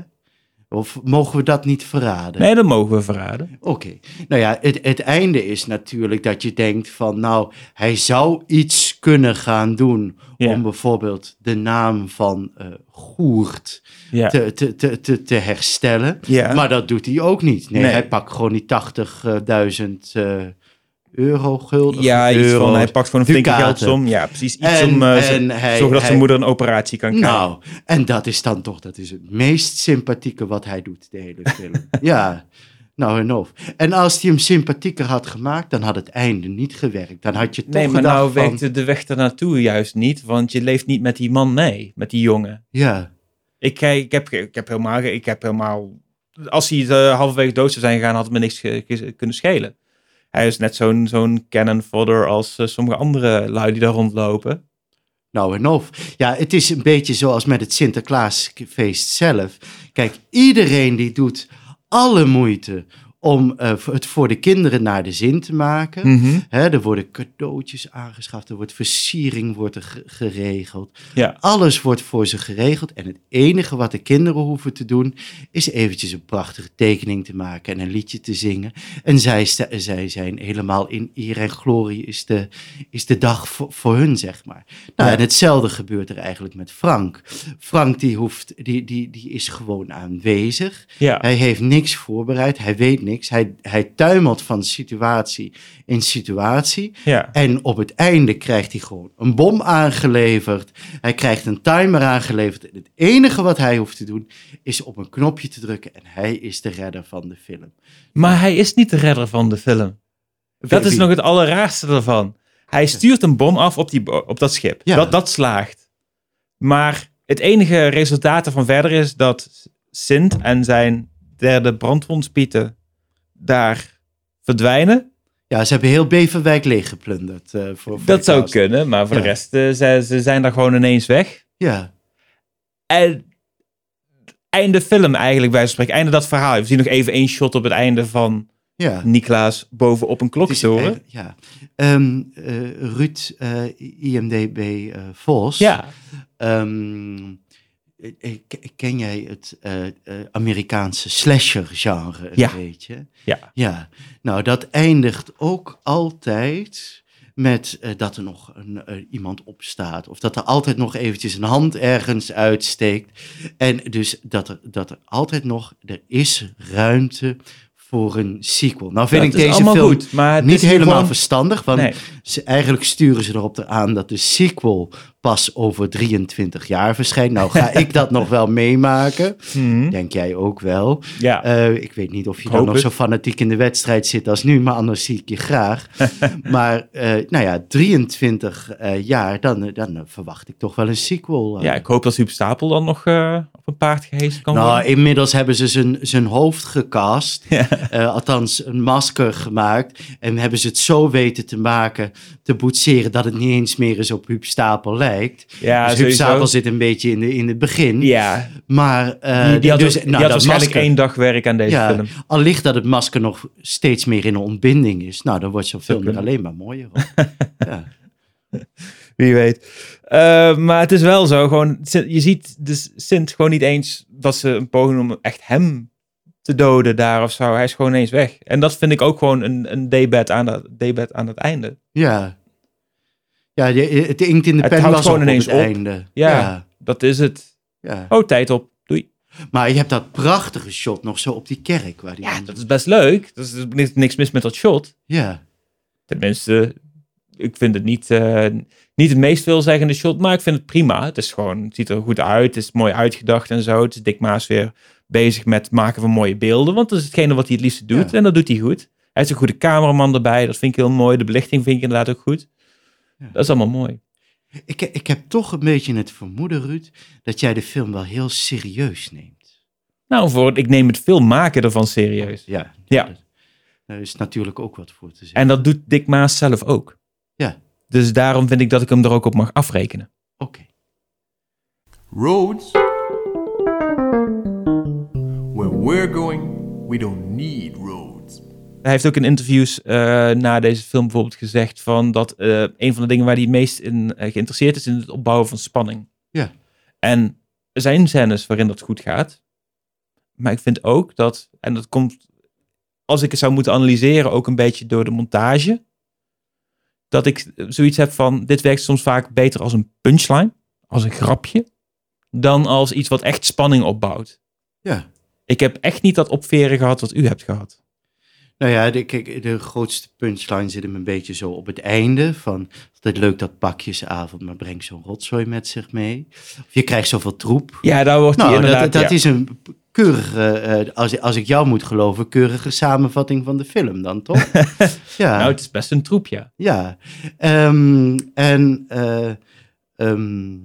Of mogen we dat niet verraden? Nee, dat mogen we verraden. Oké. Nou ja, het, het einde is natuurlijk dat je denkt van, nou, hij zou iets kunnen gaan doen Ja. om bijvoorbeeld de naam van eh Goert Ja. te, te, te, te, te herstellen. Ja. Maar dat doet hij ook niet. Nee, Nee. hij pakt gewoon die 80.000 eh euro, gulden. ja, iets van, hij pakt gewoon een flinke geldsom. Ja, precies. Iets En- om eh, en hij- dat zijn moeder een operatie kan krijgen. Nou, en dat is dan toch, dat is het meest sympathieke wat hij doet, de hele film. ja, nou en of. En als hij hem sympathieker had gemaakt, dan had het einde niet gewerkt. Dan had je toch nee, maar nou van, werkte de weg ernaartoe juist niet, want je leeft niet met die man mee, met die jongen. Ja, Ik, kijk, ik, heb, ik heb helemaal, ik heb helemaal, als hij uh, halverwege dood zou zijn gegaan, had het me niks kunnen schelen. Hij is net zo'n zo'n cannon fodder als eh, sommige andere lui die daar rondlopen. nou en of. Ja, het is een beetje zoals met het Sinterklaasfeest zelf. Kijk, iedereen die doet alle moeite om eh, het voor de kinderen naar de zin te maken. Hè, er worden cadeautjes aangeschaft, er wordt versiering wordt er ge- geregeld. Ja. Alles wordt voor ze geregeld. En het enige wat de kinderen hoeven te doen, is eventjes een prachtige tekening te maken en een liedje te zingen. En zij, zij zijn helemaal in eer en glorie, is de, is de dag voor, voor hun, zeg maar. Nou, Ja. en hetzelfde gebeurt er eigenlijk met Frank. Frank, die, hoeft, die, die, die is gewoon aanwezig. Ja. Hij heeft niks voorbereid, hij weet niks. Hij, hij tuimelt van situatie in situatie. ja. En op het einde krijgt hij gewoon een bom aangeleverd. Hij krijgt een timer aangeleverd. En het enige wat hij hoeft te doen is op een knopje te drukken. En hij is de redder van de film. Maar hij is niet de redder van de film. Dat is nog het allerraarste ervan. Hij stuurt een bom af op, die, op dat schip. Ja. Dat, dat slaagt. Maar het enige resultaat ervan verder is dat Sint en zijn derde brandwondspieten daar verdwijnen. Ja, ze hebben heel Beverwijk leeggeplunderd. eh voor, voor Dat zou kunnen, maar voor Ja. de rest, eh, ze, ze zijn daar gewoon ineens weg. Ja, En einde film eigenlijk bij spreken. Einde dat verhaal. We zien nog even één shot op het einde van Ja. Niklaas bovenop een eigenlijk- Ja. Ehm, eh, Ruud, IMDB Vos. Ja, k- ken jij het eh, eh, Amerikaanse slasher-genre een Ja. beetje? Ja. Ja, nou dat eindigt ook altijd met eh, dat er nog een, eh, iemand opstaat. Of dat er altijd nog eventjes een hand ergens uitsteekt. En dus dat er, dat er altijd nog, er is ruimte voor een sequel. Nou vind dat ik deze film goed. Maar niet helemaal gewoon- verstandig, want Nee. ze, eigenlijk sturen ze erop aan dat de sequel pas over 23 jaar verschijnt. Nou ga ik dat nog wel meemaken. Mhm. Denk jij ook wel. Ja. Eh, ik weet niet of je dan nog zo fanatiek in de wedstrijd zit als nu, maar anders zie ik je graag. maar eh, nou ja, 23 eh, jaar, dan, dan verwacht ik toch wel een sequel. ja, ik hoop dat Huub Stapel dan nog op een paard gehezen kan Nou, worden. inmiddels hebben ze zijn, zijn hoofd gecast. Althans, een masker gemaakt. En hebben ze het zo weten te maken, te boetseren, dat het niet eens meer eens op Huub Stapel lijkt. Ja, dus. Stapel zit een beetje in, de, in het begin. Ja, Maar eh, die, die had, dus, ook- die nou, had dat waarschijnlijk masker- één dag werk aan deze ja, film. al ligt dat het masker nog steeds meer in een ontbinding is. Nou, dan wordt zo'n film er alleen maar mooier ja. Wie weet. Eh, maar het is wel zo, gewoon, je ziet de Sint gewoon niet eens dat ze een poging om echt hem te doden daar of zo. Hij is gewoon ineens weg. En dat vind ik ook gewoon een, een debed aan, dat- debed aan het einde. ja. Ja, het inkt in de Het pen was gewoon ineens op het op. einde. Ja. ja. Dat is het. ja. Oh, tijd op. Doei. Maar je hebt dat prachtige shot nog zo op die kerk. Waar die Ja, dat is best leuk. Er is niks- niks mis met dat shot. ja. Tenminste, ik vind het niet, eh, niet het meest veelzeggende shot, maar ik vind het prima. Het is gewoon, het ziet er goed uit, het is mooi uitgedacht en zo. Het is Dick Maas weer bezig met het maken van mooie beelden, want dat is hetgene wat hij het liefste doet Ja. en dat doet hij goed. Hij heeft een goede cameraman erbij, dat vind ik heel mooi. De belichting vind ik inderdaad ook goed. Dat is allemaal mooi. Ik, ik heb toch een beetje het vermoeden, Ruud, dat jij de film wel heel serieus neemt. Nou, voor, ik neem het film maken ervan serieus. Ja. Ja. dat- Daar is natuurlijk ook wat voor te zeggen. En dat doet Dick Maas zelf ook. Ja. Dus daarom vind ik dat ik hem er ook op mag afrekenen. Oké. Roads? Where we're going, we don't need. Hij heeft ook in interviews eh, na deze film bijvoorbeeld gezegd van dat eh, een van de dingen waar hij het meest in eh, geïnteresseerd is in het opbouwen van spanning. Ja. En er zijn scènes waarin dat goed gaat. Maar ik vind ook dat, en dat komt als ik het zou moeten analyseren, ook een beetje door de montage. Dat ik zoiets heb van, dit werkt soms vaak beter als een punchline, als een grapje, dan als iets wat echt spanning opbouwt. Ja. Ik heb echt niet dat opveren gehad wat u hebt gehad. Nou ja, de, kijk, de grootste punchline zit hem een beetje zo op het einde. Van, het leuk dat pakjesavond, maar breng zo'n rotzooi met zich mee. Of je krijgt zoveel troep. Ja, daar wordt Nou, inderdaad... dat, dat ja. is een keurige, eh, als, als ik jou moet geloven, keurige samenvatting van de film dan, toch? ja. Nou, het is best een troep, ja. Ja, Ehm, en eh, ehm,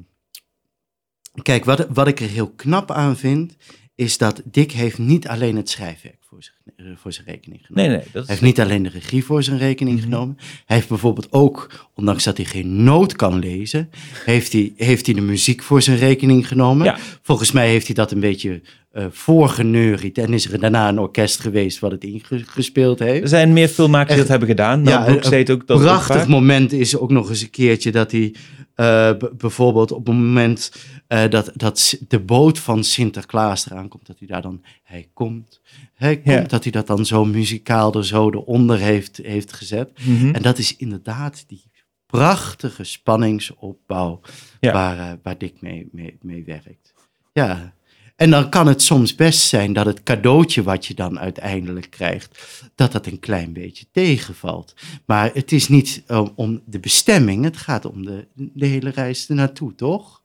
kijk, wat, wat ik er heel knap aan vind, is dat Dick heeft niet alleen het schrijfwerk voor, zich, voor zijn rekening genomen. Nee, nee, dat Hij heeft niet alleen de regie voor zijn rekening Mhm. genomen. Hij heeft bijvoorbeeld ook, ondanks dat hij geen noot kan lezen, heeft hij, heeft hij de muziek voor zijn rekening genomen. Ja. Volgens mij heeft hij dat een beetje eh voorgeneuried. En is er daarna een orkest geweest wat het ingespeeld heeft. Er zijn meer filmmakers die dat hebben gedaan. Ja, Ja, Brooks deed ook dat prachtig moment is ook nog eens een keertje dat hij eh, b- bijvoorbeeld op het moment eh, dat, dat de boot van Sinterklaas eraan komt, dat hij daar dan, hij komt, hij komt, Ja. Dat hij dat dan zo muzikaal er zo eronder heeft, heeft gezet. Mhm. En dat is inderdaad die prachtige spanningsopbouw Ja. waar, eh, waar Dick mee, mee, mee werkt. Ja. En dan kan het soms best zijn dat het cadeautje wat je dan uiteindelijk krijgt, dat dat een klein beetje tegenvalt. Maar het is niet eh, om de bestemming, het gaat om de, de hele reis ernaartoe, toch?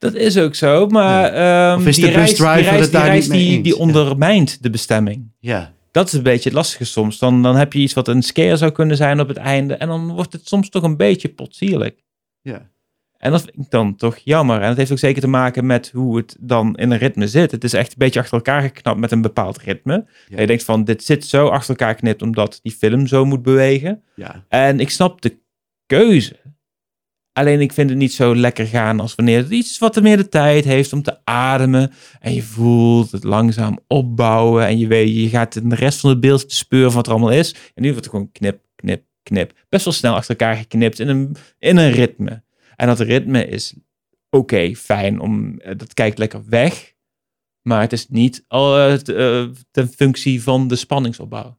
Dat is ook zo, maar ehm Of is die de reis, die, reis, die, reis Ja. ondermijnt de bestemming. Ja, Dat is een beetje het lastige soms. Dan, dan heb je iets wat een scare zou kunnen zijn op het einde. En dan wordt het soms toch een beetje potsierlijk. ja. En dat vind ik dan toch jammer. En dat heeft ook zeker te maken met hoe het dan in een ritme zit. Het is echt een beetje achter elkaar geknapt met een bepaald ritme. Ja. Je denkt van, dit zit zo achter elkaar geknipt omdat die film zo moet bewegen. ja. En ik snap de keuze. Alleen ik vind het niet zo lekker gaan als wanneer het iets wat er meer de tijd heeft om te ademen. En je voelt het langzaam opbouwen. En je, weet, je gaat in de rest van het beeld speuren van wat er allemaal is. En nu wordt het gewoon knip, knip, knip. Best wel snel achter elkaar geknipt in een, in een ritme. En dat ritme is oké, fijn. Om, eh, dat kijkt lekker weg. Maar het is niet al, eh, t- eh, ten functie van de spanningsopbouw.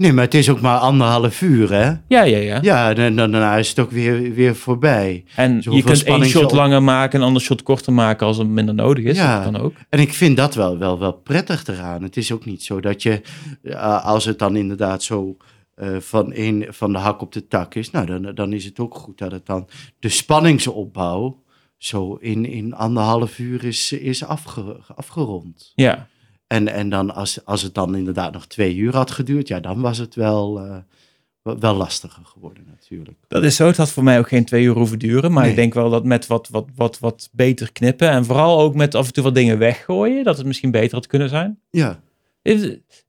Nee, maar het is ook maar anderhalf uur, hè? Ja, ja, ja. Ja, en dan, daarna is het ook weer, weer voorbij. En Zoveel je kunt één shot langer maken, een ander shot korter maken als het minder nodig is. Ja. Dat kan ook. En ik vind dat wel, wel, wel prettig eraan. Het is ook niet zo dat je, eh, als het dan inderdaad zo eh, van, een, van de hak op de tak is, nou, dan, dan is het ook goed dat het dan de spanningsopbouw zo in, in anderhalf uur is, is afge, afgerond. Ja. En, en dan als, als het dan inderdaad nog twee uur had geduurd, ja, dan was het wel, eh, wel- wel lastiger geworden natuurlijk. Dat is zo. Het had voor mij ook geen twee uur hoeven duren. Maar Nee. ik denk wel dat met wat, wat, wat, wat beter knippen. En vooral ook met af en toe wat dingen weggooien. Dat het misschien beter had kunnen zijn. Ja,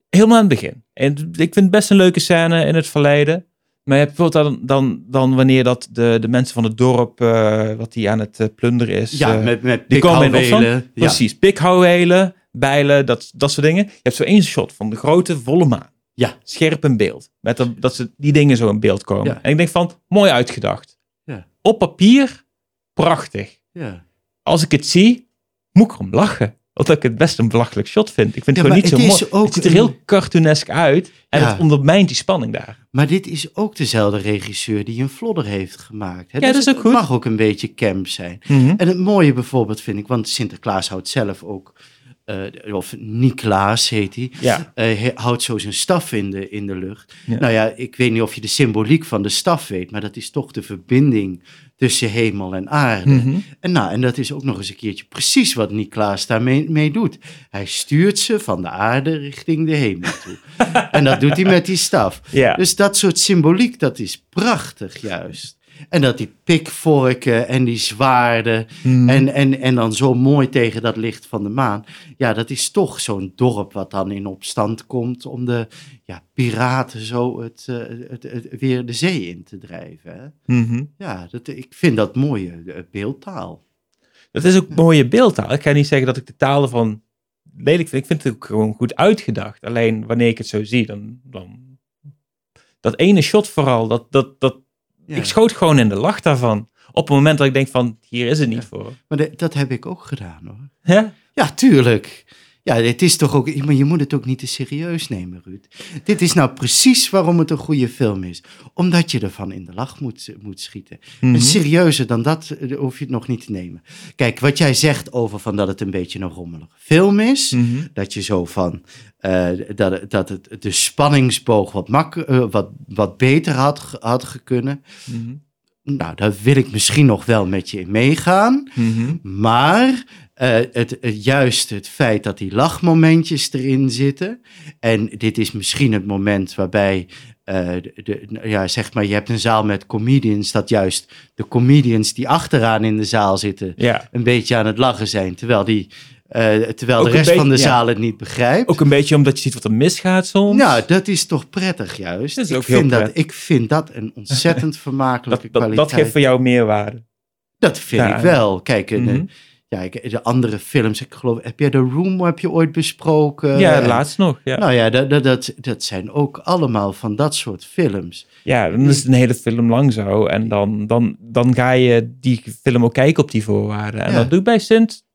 Helemaal aan het begin. En ik vind het best een leuke scène in het verleden. Maar je hebt bijvoorbeeld dan, dan, dan wanneer dat de, de mensen van het dorp, eh, wat die aan het eh, plunderen is. ja met, met die komen in opstand. pikhouwelen. Ja, Precies, pikhouwelen, bijlen, dat, dat soort dingen. Je hebt zo één shot van de grote volle maan. Ja. Scherp in beeld. Met dat, dat ze die dingen zo in beeld komen. Ja. En ik denk van, mooi uitgedacht. Ja. Op papier, prachtig. ja. Als ik het zie, moet ik erom lachen. Omdat ik het best een belachelijk shot vind. Ik vind Ja, het gewoon niet zo het mooi. het ziet er heel cartoonesk uit. En het ondermijnt die spanning daar. Maar dit is ook dezelfde regisseur die een vlodder heeft gemaakt. Hè? Ja, dat is het ook goed. mag ook een beetje camp zijn. En het mooie bijvoorbeeld vind ik, want Sinterklaas houdt zelf ook, eh, of Niklaas heet hij, Ja. eh, houdt zo zijn staf in de, in de lucht. Ja. Nou ja, ik weet niet of je de symboliek van de staf weet, maar dat is toch de verbinding tussen hemel en aarde. Mhm. En, nou, en dat is ook nog eens een keertje precies wat Niklaas daarmee mee doet. Hij stuurt ze van de aarde richting de hemel toe. en dat doet hij met die staf. Ja. Dus dat soort symboliek, dat is prachtig juist. En dat die pikvorken en die zwaarden Mhm. en, en, en dan zo mooi tegen dat licht van de maan. Ja, dat is toch zo'n dorp wat dan in opstand komt om de ja, piraten zo het, eh, het, het, weer de zee in te drijven. Hè? Mhm. Ja, dat, ik vind dat mooie eh, beeldtaal. Dat is ook mooie beeldtaal. Ik ga niet zeggen dat ik de taal ervan lelijk vind. Ik vind het ook gewoon goed uitgedacht. Alleen wanneer ik het zo zie, dan... dan dat ene shot vooral, dat, dat, dat, Ja. ik schoot gewoon in de lach daarvan. Op het moment dat ik denk van, hier is het niet voor. Maar de- dat heb ik ook gedaan hoor. Hè? Ja, tuurlijk. Ja, het is toch ook, maar je moet het ook niet te serieus nemen, Ruud. Dit is nou precies waarom het een goede film is. Omdat je ervan in de lach moet, moet schieten. Mhm. En serieuzer dan dat eh, hoef je het nog niet te nemen. Kijk, wat jij zegt over van dat het een beetje een rommelige film is. Mhm. Dat je zo van, eh, dat, het- dat het de spanningsboog wat, mak, eh, wat, wat beter had, had gekunnen. Mhm. Nou, daar wil ik misschien nog wel met je in meegaan. Mhm. Maar eh, het, juist het feit dat die lachmomentjes erin zitten. En dit is misschien het moment waarbij. eh, de, de- ja, zeg maar, je hebt een zaal met comedians. Dat juist de comedians die achteraan in de zaal zitten. Ja. een beetje aan het lachen zijn. Terwijl, die, eh, terwijl Ook de rest van de ja. zaal het niet begrijpt. Ook een beetje omdat je ziet wat er misgaat soms. Nou, dat is toch prettig juist. Dat is ik, ook heel vind dat, ik vind dat een ontzettend vermakelijke dat, dat, kwaliteit. dat geeft voor jou meerwaarde. Dat vind Ja. ik wel. Kijk, Mhm. Ja, ik, de andere films, ik geloof, heb jij The Room heb je ooit besproken? ja, laatst nog. Ja. Nou ja, dat, dat, dat, dat zijn ook allemaal van dat soort films. Ja, dan is het een hele film lang zo. En dan, dan, dan ga je die film ook kijken op die voorwaarden. En Ja. dat doe ik bij Sint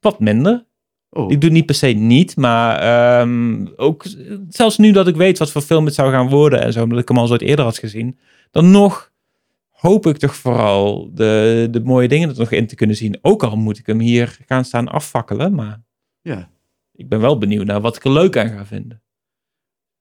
wat minder. Oh, Ik doe niet per se niet, maar ehm, ook zelfs nu dat ik weet wat voor film het zou gaan worden en zo, omdat ik hem al zo eerder had gezien, dan nog hoop ik toch vooral de, de mooie dingen er nog in te kunnen zien. Ook al moet ik hem hier gaan staan afvakkelen, maar ja. ik ben wel benieuwd naar wat ik er leuk aan ga vinden.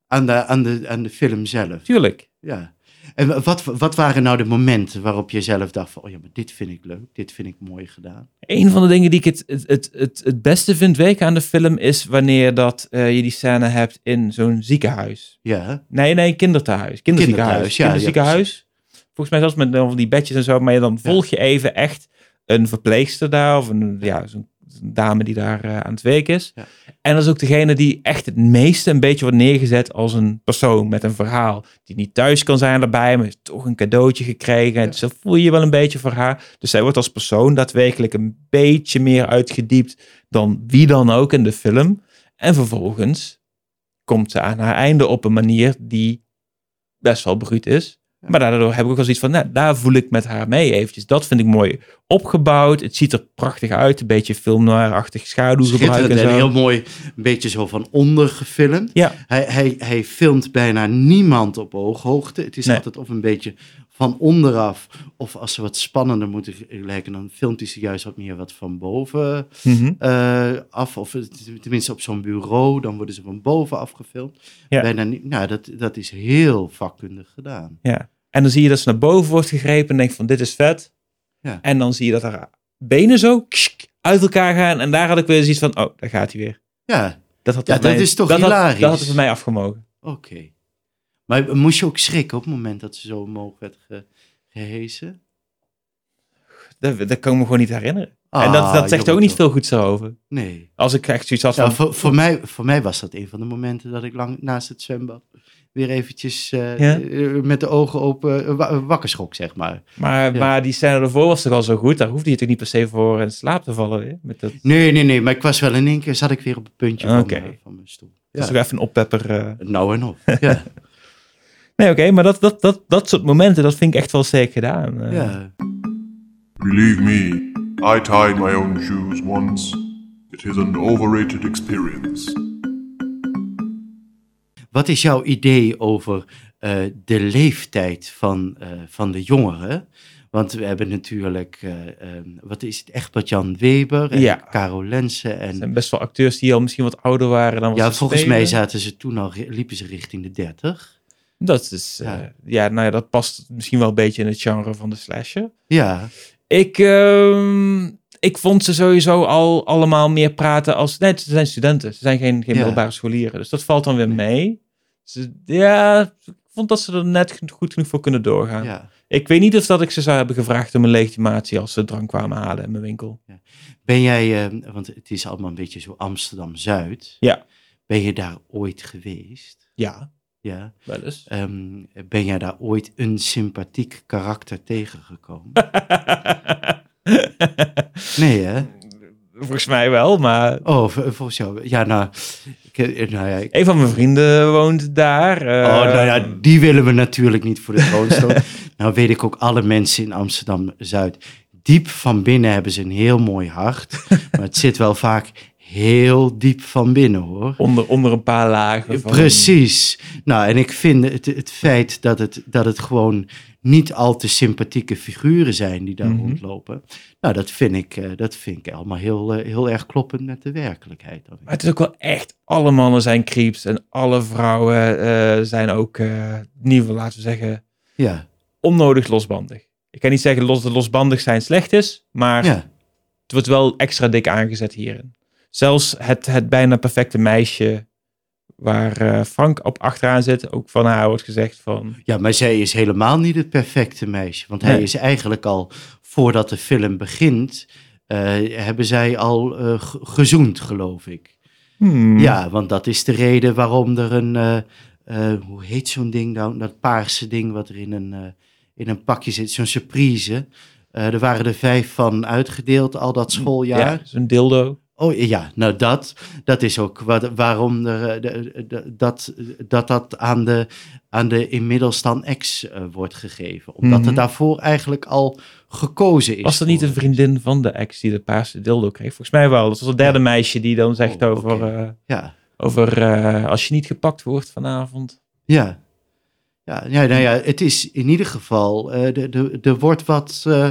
Aan de, aan, de, aan de film zelf. Tuurlijk. Ja. En wat, wat waren nou de momenten waarop je zelf dacht van, oh ja, maar dit vind ik leuk, dit vind ik mooi gedaan. Een van de dingen die ik het, het, het, het, het beste vind weken aan de film is wanneer dat, eh, je die scène hebt in zo'n ziekenhuis. Ja, Nee, nee, kinderthuis. Kinderziekenhuis. Kinderthuis, ja, ja, Kinderziekenhuis. Volgens mij zelfs met dan die bedjes en zo. Maar je dan volg je even echt een verpleegster daar. Of een, ja, zo'n dame die daar eh, aan het werk is. Ja. En dat is ook degene die echt het meeste een beetje wordt neergezet als een persoon met een verhaal. Die niet thuis kan zijn erbij, maar heeft toch een cadeautje gekregen. Ja. Dus dat voel je wel een beetje voor haar. Dus zij wordt als persoon daadwerkelijk een beetje meer uitgediept dan wie dan ook in de film. En vervolgens komt ze aan haar einde op een manier die best wel bruut is. Ja. Maar daardoor heb ik ook wel zoiets van, nou, daar voel ik met haar mee eventjes. Dat vind ik mooi opgebouwd. Het ziet er prachtig uit. Een beetje filmnoir-achtig schaduwgebruik en en zo. heel mooi, een beetje zo van onder gefilmd. Ja. Hij, hij, hij filmt bijna niemand op ooghoogte. Het is Nee. altijd of een beetje van onderaf, of als ze wat spannender moeten lijken, dan filmt hij ze juist wat meer wat van boven eh, af. Of tenminste op zo'n bureau, dan worden ze van boven afgefilmd. Ja. Bijna niet, nou, dat, dat is heel vakkundig gedaan. Ja. En dan zie je dat ze naar boven wordt gegrepen en denk van, dit is vet. Ja. En dan zie je dat haar benen zo uit elkaar gaan. En daar had ik weer zoiets van, oh, daar gaat hij weer. Ja, Dat, had Ja, dat mij- is toch dat had- hilarisch? dat had het voor mij afgemogen. oké. Maar moest je ook schrikken op het moment dat ze zo omhoog werd ge, gehesen? Dat, dat kan ik me gewoon niet herinneren. en Ah, dat, dat zegt ook niet veel goeds over. Nee. Als ik echt zoiets had van... Ja, voor, voor, mij, voor mij was dat een van de momenten dat ik lang naast het zwembad weer eventjes eh, Ja? eh, met de ogen open eh, wa- wakker schrok, zeg maar. Maar, Ja. maar die scène ervoor was toch al zo goed? Daar hoefde je toch niet per se voor in slaap te vallen? Met dat, Nee, nee, nee, maar ik was wel in één keer, zat ik weer op het puntje van, mijn- van mijn stoel. dat is toch even een oppepper. Nou en op. Ja, Nee, oké, maar dat, dat, dat, dat soort momenten, dat vind ik echt wel sterk gedaan. Eh, ja. Believe me, I tied my own shoes once. It is an overrated experience. Wat is jouw idee over eh, de leeftijd van, eh, van de jongeren? Want we hebben natuurlijk, eh, ehm, wat is het, Egbert Jan Weber en Ja. Caro Lensen. Er En zijn best wel acteurs die al misschien wat ouder waren dan wat ja, ze volgens spelen. mij zaten ze toen al, liepen ze richting de 30. Dat is, eh, Ja. ja. nou ja, dat past misschien wel een beetje in het genre van de slasher. Ja, Ik, ehm, ik vond ze sowieso al allemaal meer praten als... Nee, ze zijn studenten. Ze zijn geen, geen Ja. middelbare scholieren. Dus dat valt dan weer mee. Ze, ja, ik vond dat ze er net goed genoeg voor kunnen doorgaan. ja. Ik weet niet of dat ik ze zou hebben gevraagd om een legitimatie als ze drank kwamen halen in mijn winkel. Ben jij, eh, want het is allemaal een beetje zo Amsterdam-Zuid. Ja. Ben je daar ooit geweest? Ja, Ja. wel eens. Ehm, ben jij daar ooit een sympathiek karakter tegengekomen? Nee, hè? Volgens mij wel, maar Oh, volgens jou. Ja, nou, ik, eh, nou ja, ik- een van mijn vrienden woont daar. eh, oh, nou ja, die willen we natuurlijk niet voor de troon stoten. nou weet ik ook alle mensen in Amsterdam-Zuid. Diep van binnen hebben ze een heel mooi hart. maar het zit wel vaak heel diep van binnen, hoor. onder, onder een paar lagen. Van, Precies. Nou, en ik vind het, het feit dat het, dat het gewoon niet al te sympathieke figuren zijn die daar Mhm. rondlopen. Nou, dat vind ik, eh, dat vind ik allemaal heel, eh, heel erg kloppend met de werkelijkheid. Maar het is ook wel echt, alle mannen zijn creeps en alle vrouwen eh, zijn ook, ieder geval laten we zeggen, Ja, onnodig losbandig. Ik kan niet zeggen los, losbandig zijn slecht is, maar ja, het wordt wel extra dik aangezet hierin. Zelfs het, het bijna perfecte meisje waar eh, Frank op achteraan zit, ook van haar wordt gezegd van... ja, maar zij is helemaal niet het perfecte meisje. Want hij is eigenlijk al, voordat de film begint, eh, hebben zij al eh, ge- gezoend, geloof ik. hmm, Ja, want dat is de reden waarom er een, hoe heet zo'n ding nou, dat paarse ding wat er in een, in een pakje zit, zo'n surprise. Er waren er vijf van uitgedeeld al dat schooljaar. ja, zo'n dildo. Oh ja, nou dat, dat is ook wat, waarom er, eh, de- de- dat, dat dat aan de, aan de inmiddels dan ex eh, wordt gegeven. Omdat Mhm. er daarvoor eigenlijk al gekozen is. Was er niet een het. vriendin van de ex die de paarse dildo kreeg? Volgens mij wel. Dat was het derde Ja. meisje die dan zegt Oh, over, eh, Ja, over als je niet gepakt wordt vanavond. ja. Ja, ja, nou ja, het is in ieder geval, eh, de- de- er wordt wat eh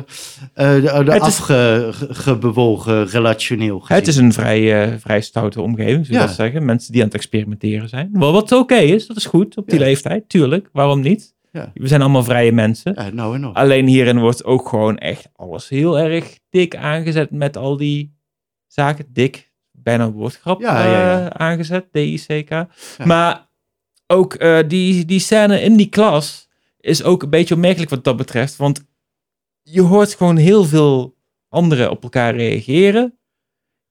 eh, Het is- afgebewogen relationeel gezien. Het is een vrij, eh, vrij stoute omgeving, zou je Ja. dat zeggen. Mensen die aan het experimenteren zijn. Wel, wat oké is, dat is goed op die Ja. leeftijd, tuurlijk. Waarom niet? Ja. We zijn allemaal vrije mensen. Ja, nou en nog. Alleen hierin wordt ook gewoon echt alles heel erg dik aangezet met al die zaken. Dik, bijna woordgrap Ja, eh, aangezet, D-I-C-K. Maar ook eh, die, die scène in die klas is ook een beetje opmerkelijk wat dat betreft. Want je hoort gewoon heel veel anderen op elkaar reageren.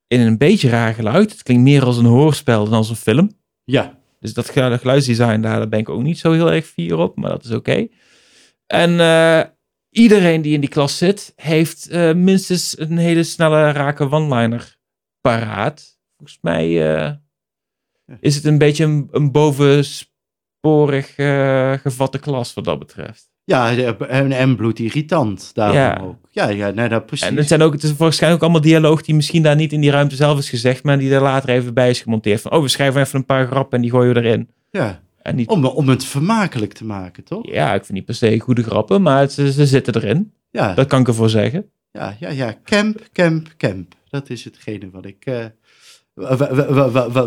in een beetje raar geluid. Het klinkt meer als een hoorspel dan als een film. Ja, Dus dat ge- geluidsdesign, daar, daar ben ik ook niet zo heel erg fier op, maar dat is oké. En eh, iedereen die in die klas zit, heeft eh, minstens een hele snelle rake one-liner paraat. Volgens mij is het een beetje een, een bovensporig eh, gevatte klas wat dat betreft. ja en, en bloedirritant daarom Ja. ook. Ja, ja nee, dat precies. En het, zijn ook, het is waarschijnlijk ook allemaal dialoog die misschien daar niet in die ruimte zelf is gezegd, maar die er later even bij is gemonteerd. Van, oh, we schrijven even een paar grappen en die gooien we erin. ja. En niet, om, om het vermakelijk te maken, toch? ja, ik vind niet per se goede grappen, maar het- ze, ze zitten erin. Ja, Dat kan ik ervoor zeggen. ja, ja, ja. Camp, camp, camp. Dat is hetgene wat ik... eh,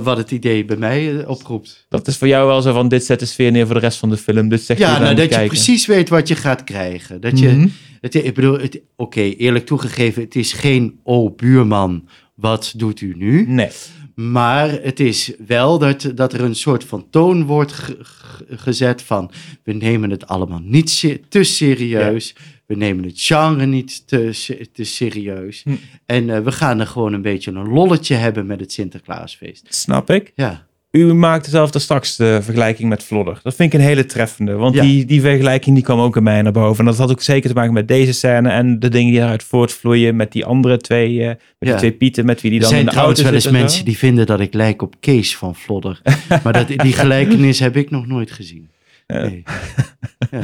wat het idee bij mij eh, oproept. Dat is voor jou wel zo van, dit zet de sfeer neer voor de rest van de film. Dit zegt je Ja, nou, dat je precies weet wat je gaat krijgen. Dat je, Mhm. het, ik bedoel, oké, eerlijk toegegeven, het is geen, oh buurman, wat doet u nu? Nee. Maar het is wel dat, dat er een soort van toon wordt ge- ge- gezet van, we nemen het allemaal niet se- te serieus. We nemen het genre niet te, te serieus. Hm. En eh, we gaan er gewoon een beetje een lolletje hebben met het Sinterklaasfeest. Snap ik. Ja, U maakte zelf daar straks de vergelijking met Vlodder. Dat vind ik een hele treffende. Want Ja. die, die vergelijking die kwam ook in mij naar boven. En dat had ook zeker te maken met deze scène. En de dingen die eruit voortvloeien met die andere twee, eh, met die Ja. twee Pieten. Met wie die er dan in zijn de trouwens auto wel eens mensen zo. die vinden dat ik lijk op Kees van Vlodder. maar dat, die gelijkenis heb ik nog nooit gezien. Nee. Ja.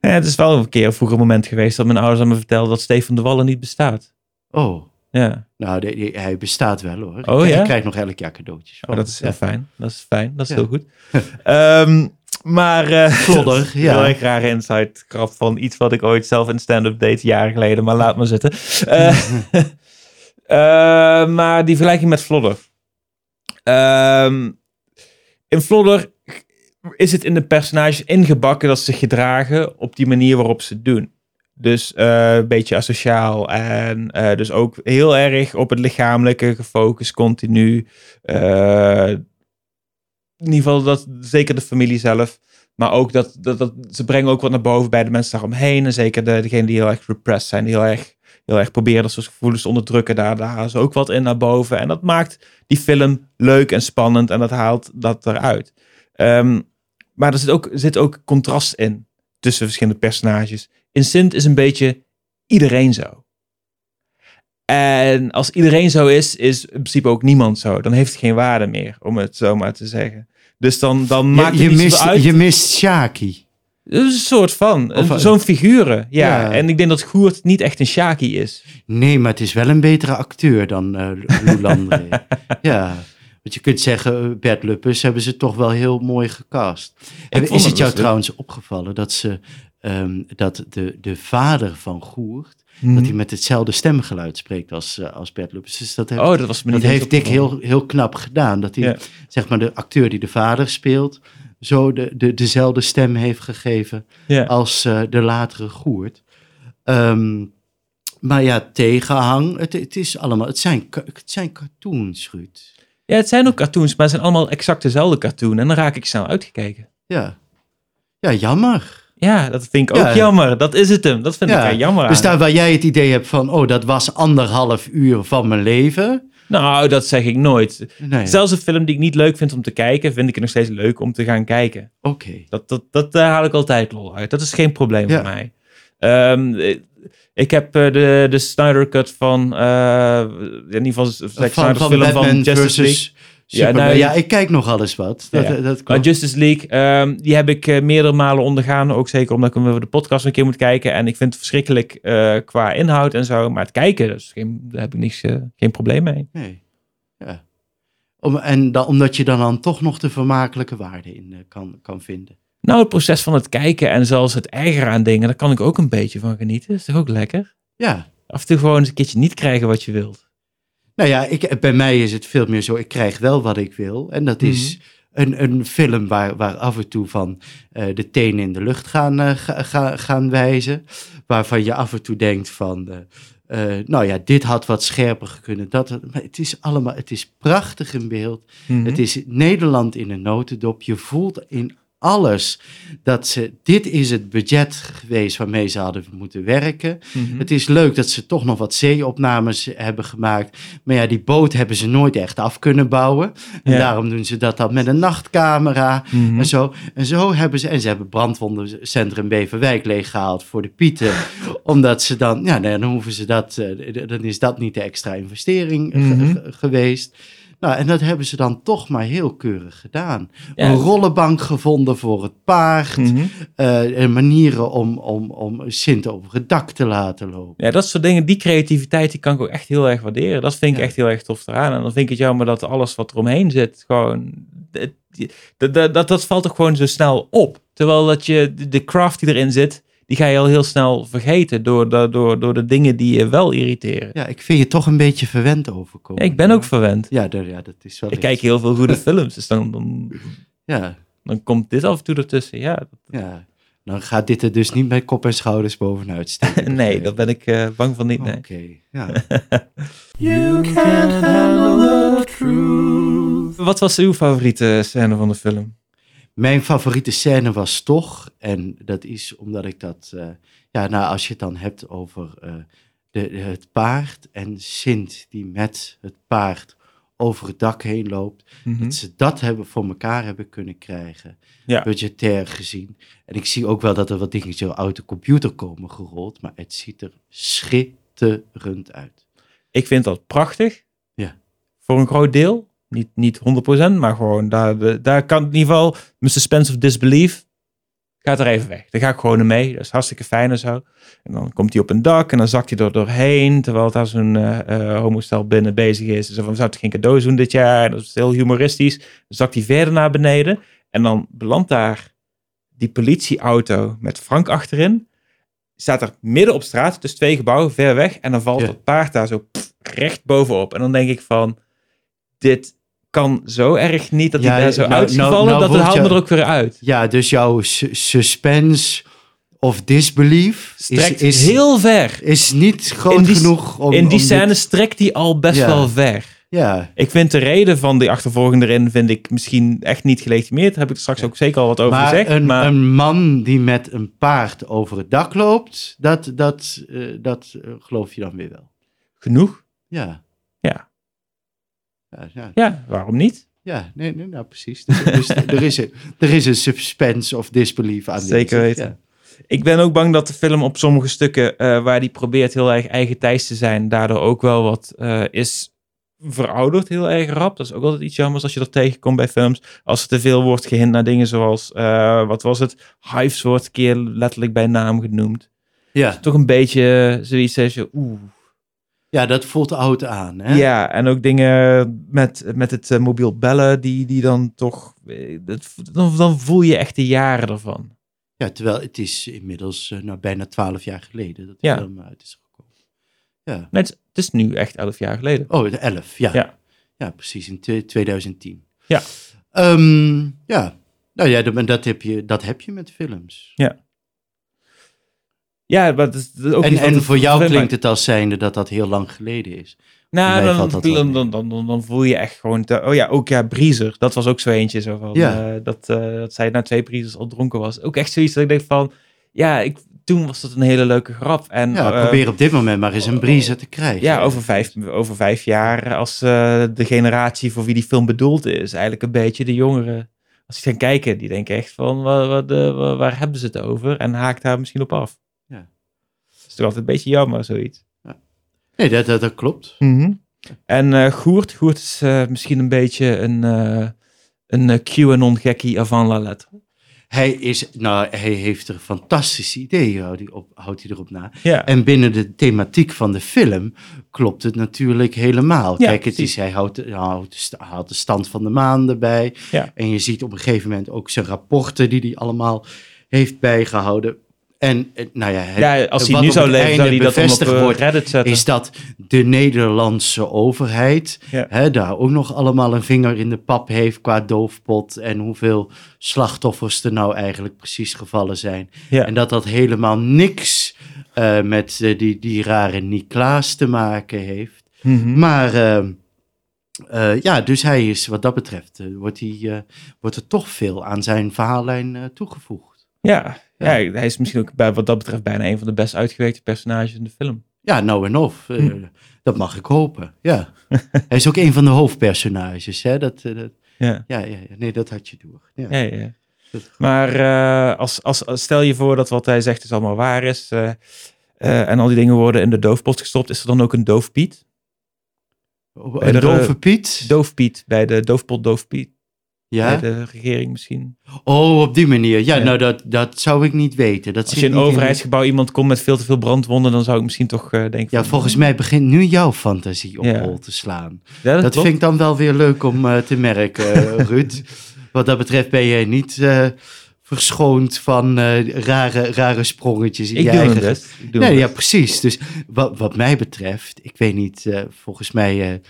Ja, het is wel een keer een vroeger moment geweest dat mijn ouders aan me vertelden dat Stefan de Wallen niet bestaat. Oh, Ja, nou, de- hij bestaat wel hoor. Oh, ik, ja? ik krijg nog elk jaar cadeautjes. oh, dat is heel hem. Ja. fijn. Dat is fijn. Dat is heel goed. Ehm, maar een ja. Heel erg rare insight grap van iets wat ik ooit zelf in stand-up deed jaren geleden. Maar laat maar zitten. Eh, eh, maar die vergelijking met Vlodder. Ehm, in Vlodder is het in de personages ingebakken dat ze zich gedragen op die manier waarop ze het doen. Dus eh, een beetje asociaal en eh, dus ook heel erg op het lichamelijke gefocust continu. Eh, in ieder geval dat zeker de familie zelf. Maar ook dat, dat, dat ze brengen ook wat naar boven bij de mensen daaromheen. En zeker de, degenen die heel erg repressed zijn, die heel erg, heel erg proberen dat soort gevoelens te onderdrukken. Daar, daar halen ze ook wat in naar boven. En dat maakt die film leuk en spannend en dat haalt dat eruit. Ehm, maar er zit ook, zit ook contrast in tussen verschillende personages. In Sint is een beetje iedereen zo. En als iedereen zo is, is in principe ook niemand zo. Dan heeft het geen waarde meer, om het zo maar te zeggen. Dus dan, dan maakt Je, je, mist, uit. je mist Shaki. Het is een soort van. Eh, Zo'n figuren. Ja. ja. En ik denk dat Goert niet echt een Shaki is. Nee, maar het is wel een betere acteur dan Lou Landré. ja, want je kunt zeggen, eh, Bert Luppes hebben ze toch wel heel mooi gecast. En is het het jou trouwens opgevallen dat, ze, ehm, dat de, de vader van Goert, Mhm. dat hij met hetzelfde stemgeluid spreekt als, eh, als Bert Luppes. Dus dat heeft, Oh, dat was me dat niet eens heeft Dick heel, heel knap gedaan. Dat hij, Ja. zeg maar, de acteur die de vader speelt, zo de, de, dezelfde stem heeft gegeven Ja. als eh, de latere Goert. Ehm, maar ja, tegenhang, het, het is allemaal, het zijn, het zijn cartoons, Ruud. Ja, het zijn ook cartoons, maar het zijn allemaal exact dezelfde cartoon. En dan raak ik snel uitgekeken. Ja, ja jammer. Ja, dat vind ik ook Ja. jammer. Dat is het hem. Dat vind Ja, ik er jammer Dus daar waar jij het idee hebt van, oh, dat was anderhalf uur van mijn leven. Nou, dat zeg ik nooit. Nee, Zelfs een film die ik niet leuk vind om te kijken, vind ik het nog steeds leuk om te gaan kijken. oké. Dat, dat, dat daar haal ik altijd lol uit. Dat is geen probleem Ja. voor mij. Ehm, ik- heb eh, de, de Snyder Cut van, eh, in ieder geval Zack Van, Snyder's van film Batman van Justice League. Superman. nou, ja, ik kijk nog alles wat. Dat, Ja. Maar. Justice League, ehm, die heb ik eh, meerdere malen ondergaan. Ook zeker omdat ik hem over de podcast een keer moet kijken. En ik vind het verschrikkelijk qua inhoud en zo. Maar het kijken, dus geen, daar heb ik niks, geen probleem mee. Nee. Ja. Om, en dan, omdat je dan, dan toch nog de vermakelijke waarde in kan, kan vinden. Nou, het proces van het kijken en zelfs het ergeren aan dingen, daar kan ik ook een beetje van genieten. Is toch ook lekker? Ja. Af en toe gewoon eens een keertje niet krijgen wat je wilt. Nou ja, ik, bij mij is het veel meer zo, ik krijg wel wat ik wil. En dat is een, een film waar, waar af en toe van eh, de tenen in de lucht gaan, eh, ga- ga- gaan wijzen. Waarvan je af en toe denkt van, eh, nou ja, dit had wat scherper gekund. Dat, maar het is allemaal, het is prachtig in beeld. Mhm. Het is Nederland in een notendop. Je voelt in alles. Dat ze, dit is het budget geweest waarmee ze hadden moeten werken. Mhm. Het is leuk dat ze toch nog wat zeeopnames hebben gemaakt. Maar ja, die boot hebben ze nooit echt af kunnen bouwen. En Ja. daarom doen ze dat dan met een nachtcamera Mhm. en zo. En zo hebben ze, en ze hebben brandwondencentrum Beverwijk leeggehaald voor de pieten. omdat ze dan, ja, dan hoeven ze dat, eh, dan is dat niet de extra investering Mhm. ge- geweest. Nou, en dat hebben ze dan toch maar heel keurig gedaan. Ja. Een rollenbank gevonden voor het paard. En manieren om, om, om Sint over het dak te laten lopen. Ja, dat soort dingen, die creativiteit, die kan ik ook echt heel erg waarderen. Dat vind ik Ja. echt heel erg tof eraan. En dan vind ik het jammer dat alles wat eromheen zit, gewoon... Dat, dat, dat, dat valt toch gewoon zo snel op. Terwijl dat je, de- de craft die erin zit, die ga je al heel snel vergeten door de, door, door de dingen die je wel irriteren. Ja, ik vind je toch een beetje verwend overkomen. Ja, ik ben ook verwend. Ja, daar- ja dat is wel Ik iets. kijk heel veel goede films, dus dan, dan, Ja, dan komt dit af en toe ertussen. Ja, ja. Dan gaat dit er dus niet met kop en schouders bovenuit steken. nee, daar ben ik eh, bang van niet. Nee. Oké, ja. Wat was uw favoriete scène van de film? Mijn favoriete scène was toch, en dat is omdat ik dat, eh, ja, nou, als je het dan hebt over eh, de, het paard en Sint die met het paard over het dak heen loopt, Mhm. dat ze dat hebben voor elkaar hebben kunnen krijgen, Ja. budgetair gezien. En ik zie ook wel dat er wat dingen zo uit de computer komen gerold, maar het ziet er schitterend uit. Ik vind dat prachtig. Ja. Voor een groot deel. Niet, niet 100%, maar gewoon daar, daar kan in ieder geval mijn suspense of disbelief gaat er even weg. Daar ga ik gewoon mee. Dat is hartstikke fijn en zo. En dan komt hij op een dak en dan zakt hij er doorheen. Terwijl daar zo'n eh eh, homostel binnen bezig is. Dus van, zou het geen cadeaus doen dit jaar? Dat is heel humoristisch. Dan zakt hij verder naar beneden. En dan belandt daar die politieauto met Frank achterin. Staat er midden op straat, dus twee gebouwen ver weg. En dan valt Ja. dat paard daar zo pff, recht bovenop. En dan denk ik van, dit kan zo erg niet dat hij Ja, daar zo nou- nou- nou dat het haalt me er ook weer uit. Ja, dus jouw su- suspense of disbelief is, Strekt is, heel ver. is niet groot die- genoeg om... In die om scène dit- strekt hij al best Ja. wel ver. ja, Ik vind de reden van die achtervolging erin vind ik misschien echt niet gelegitimeerd. Daar heb ik er straks ook zeker al wat over maar, gezegd. een, maar een man die met een paard over het dak loopt, dat, dat, eh, dat eh, geloof je dan weer wel. genoeg? Ja. Ja, ja, Ja, waarom niet? ja nee, nee, nou precies. Dus, dus er, is een, er is een suspense of disbelief aan. Zeker weten. Ja. Ik ben ook bang dat de film op sommige stukken eh, waar die probeert heel erg eigen thijs te zijn, daardoor ook wel wat eh, is verouderd heel erg rap. Dat is ook altijd iets jammers als je dat tegenkomt bij films. Als er te veel wordt gehind naar dingen zoals, eh, wat was het? Hives wordt een keer letterlijk bij naam genoemd. Ja. Toch een beetje zoiets als je, oeh. Ja, dat voelt oud aan. Hè? Ja, en ook dingen met, met het eh, mobiel bellen, die, die dan toch, eh, dat, dan, dan voel je echt de jaren ervan. Ja, terwijl het is inmiddels eh, nou, bijna twaalf jaar geleden dat de Ja. film uit is gekomen. Ja. Nee, het, is- het is nu echt elf jaar geleden. Oh, de 11, ja. Ja. Ja, precies, in twe- 2010. Ja. Ehm, ja. Nou ja, dat, dat, heb je, dat heb je met films. Ja, maar dat is ook en en het voor jou klinkt het als zijnde dat dat heel lang geleden is. Nou, dan, dan, dan, dan, voel je echt gewoon... te- oh ja, ook ja, Breezer. Dat was ook zo eentje. Zo van, Ja. eh, dat, eh, dat zij na twee Breezers al dronken was. Ook echt zoiets dat ik denk van... Ja, ik, toen was dat een hele leuke grap. En, Ja, eh, probeer op dit moment maar eens een briezer te krijgen. Ja, over vijf, over vijf jaar, als de generatie voor wie die film bedoeld is, eigenlijk een beetje de jongeren, als die gaan kijken, die denken echt van, wat, wat, waar, waar hebben ze het over? En haakt daar misschien op af. Ja. Dat is toch altijd een beetje jammer, zoiets. Nee, dat, dat, dat klopt. En eh Goert, Goert is eh, misschien een beetje een, eh een QAnon-gekkie avant la lettre. Hij, is, nou, hij heeft er fantastische ideeën, houdt hij, op, houdt hij erop na. Ja, En binnen de thematiek van de film klopt het natuurlijk helemaal. Ja, Kijk, het precies. is, hij houdt, de- houdt, haalt de stand van de maan erbij. Ja. En je ziet op een gegeven moment ook zijn rapporten die hij allemaal heeft bijgehouden. En eh, nou ja, het- ja als hij nu zou leven, zou hij dat op eh, wordt, Reddit zetten. is dat de Nederlandse overheid Ja. hè, daar ook nog allemaal een vinger in de pap heeft qua doofpot en hoeveel slachtoffers er nou eigenlijk precies gevallen zijn. Ja. En dat dat helemaal niks eh, met die, die rare Niklaas te maken heeft. Mhm. Maar eh, Eh, ja, dus hij is wat dat betreft, wordt, hij, wordt er toch veel aan zijn verhaallijn toegevoegd. Ja, ja. Ja. hij is misschien ook bij, wat dat betreft bijna een van de best uitgewerkte personages in de film. Ja, nou en of. eh, Hm. Dat mag ik hopen, ja. hij is ook een van de hoofdpersonages, hè. Dat, eh, dat, Ja, ja, ja, nee, dat had je door. Ja. ja, Maar eh, als, als, als- stel je voor dat wat hij zegt is allemaal waar is. eh, eh, en al die dingen worden in de doofpot gestopt. Is er dan ook een doofpiet? Oh, Een de- dove Piet? Doofpiet bij de doofpot doofpiet. Ja? Bij de regering misschien. Oh, op die manier. Ja, Ja. nou, dat, dat zou ik niet weten. Dat Als je in een overheidsgebouw iemand komt met veel te veel brandwonden. Dan zou ik misschien toch eh, denken. Ja, van, volgens mij begint nu jouw fantasie op Ja. hol te slaan. Ja, dat vind ik dan wel weer leuk om eh, te merken, Ruud. Wat dat betreft ben jij niet eh, verschoond van rare, rare sprongetjes in Ik je doe eigen... best. Ik doe Nee, ja, precies. Dus wat, wat mij betreft, ik weet niet, volgens mij...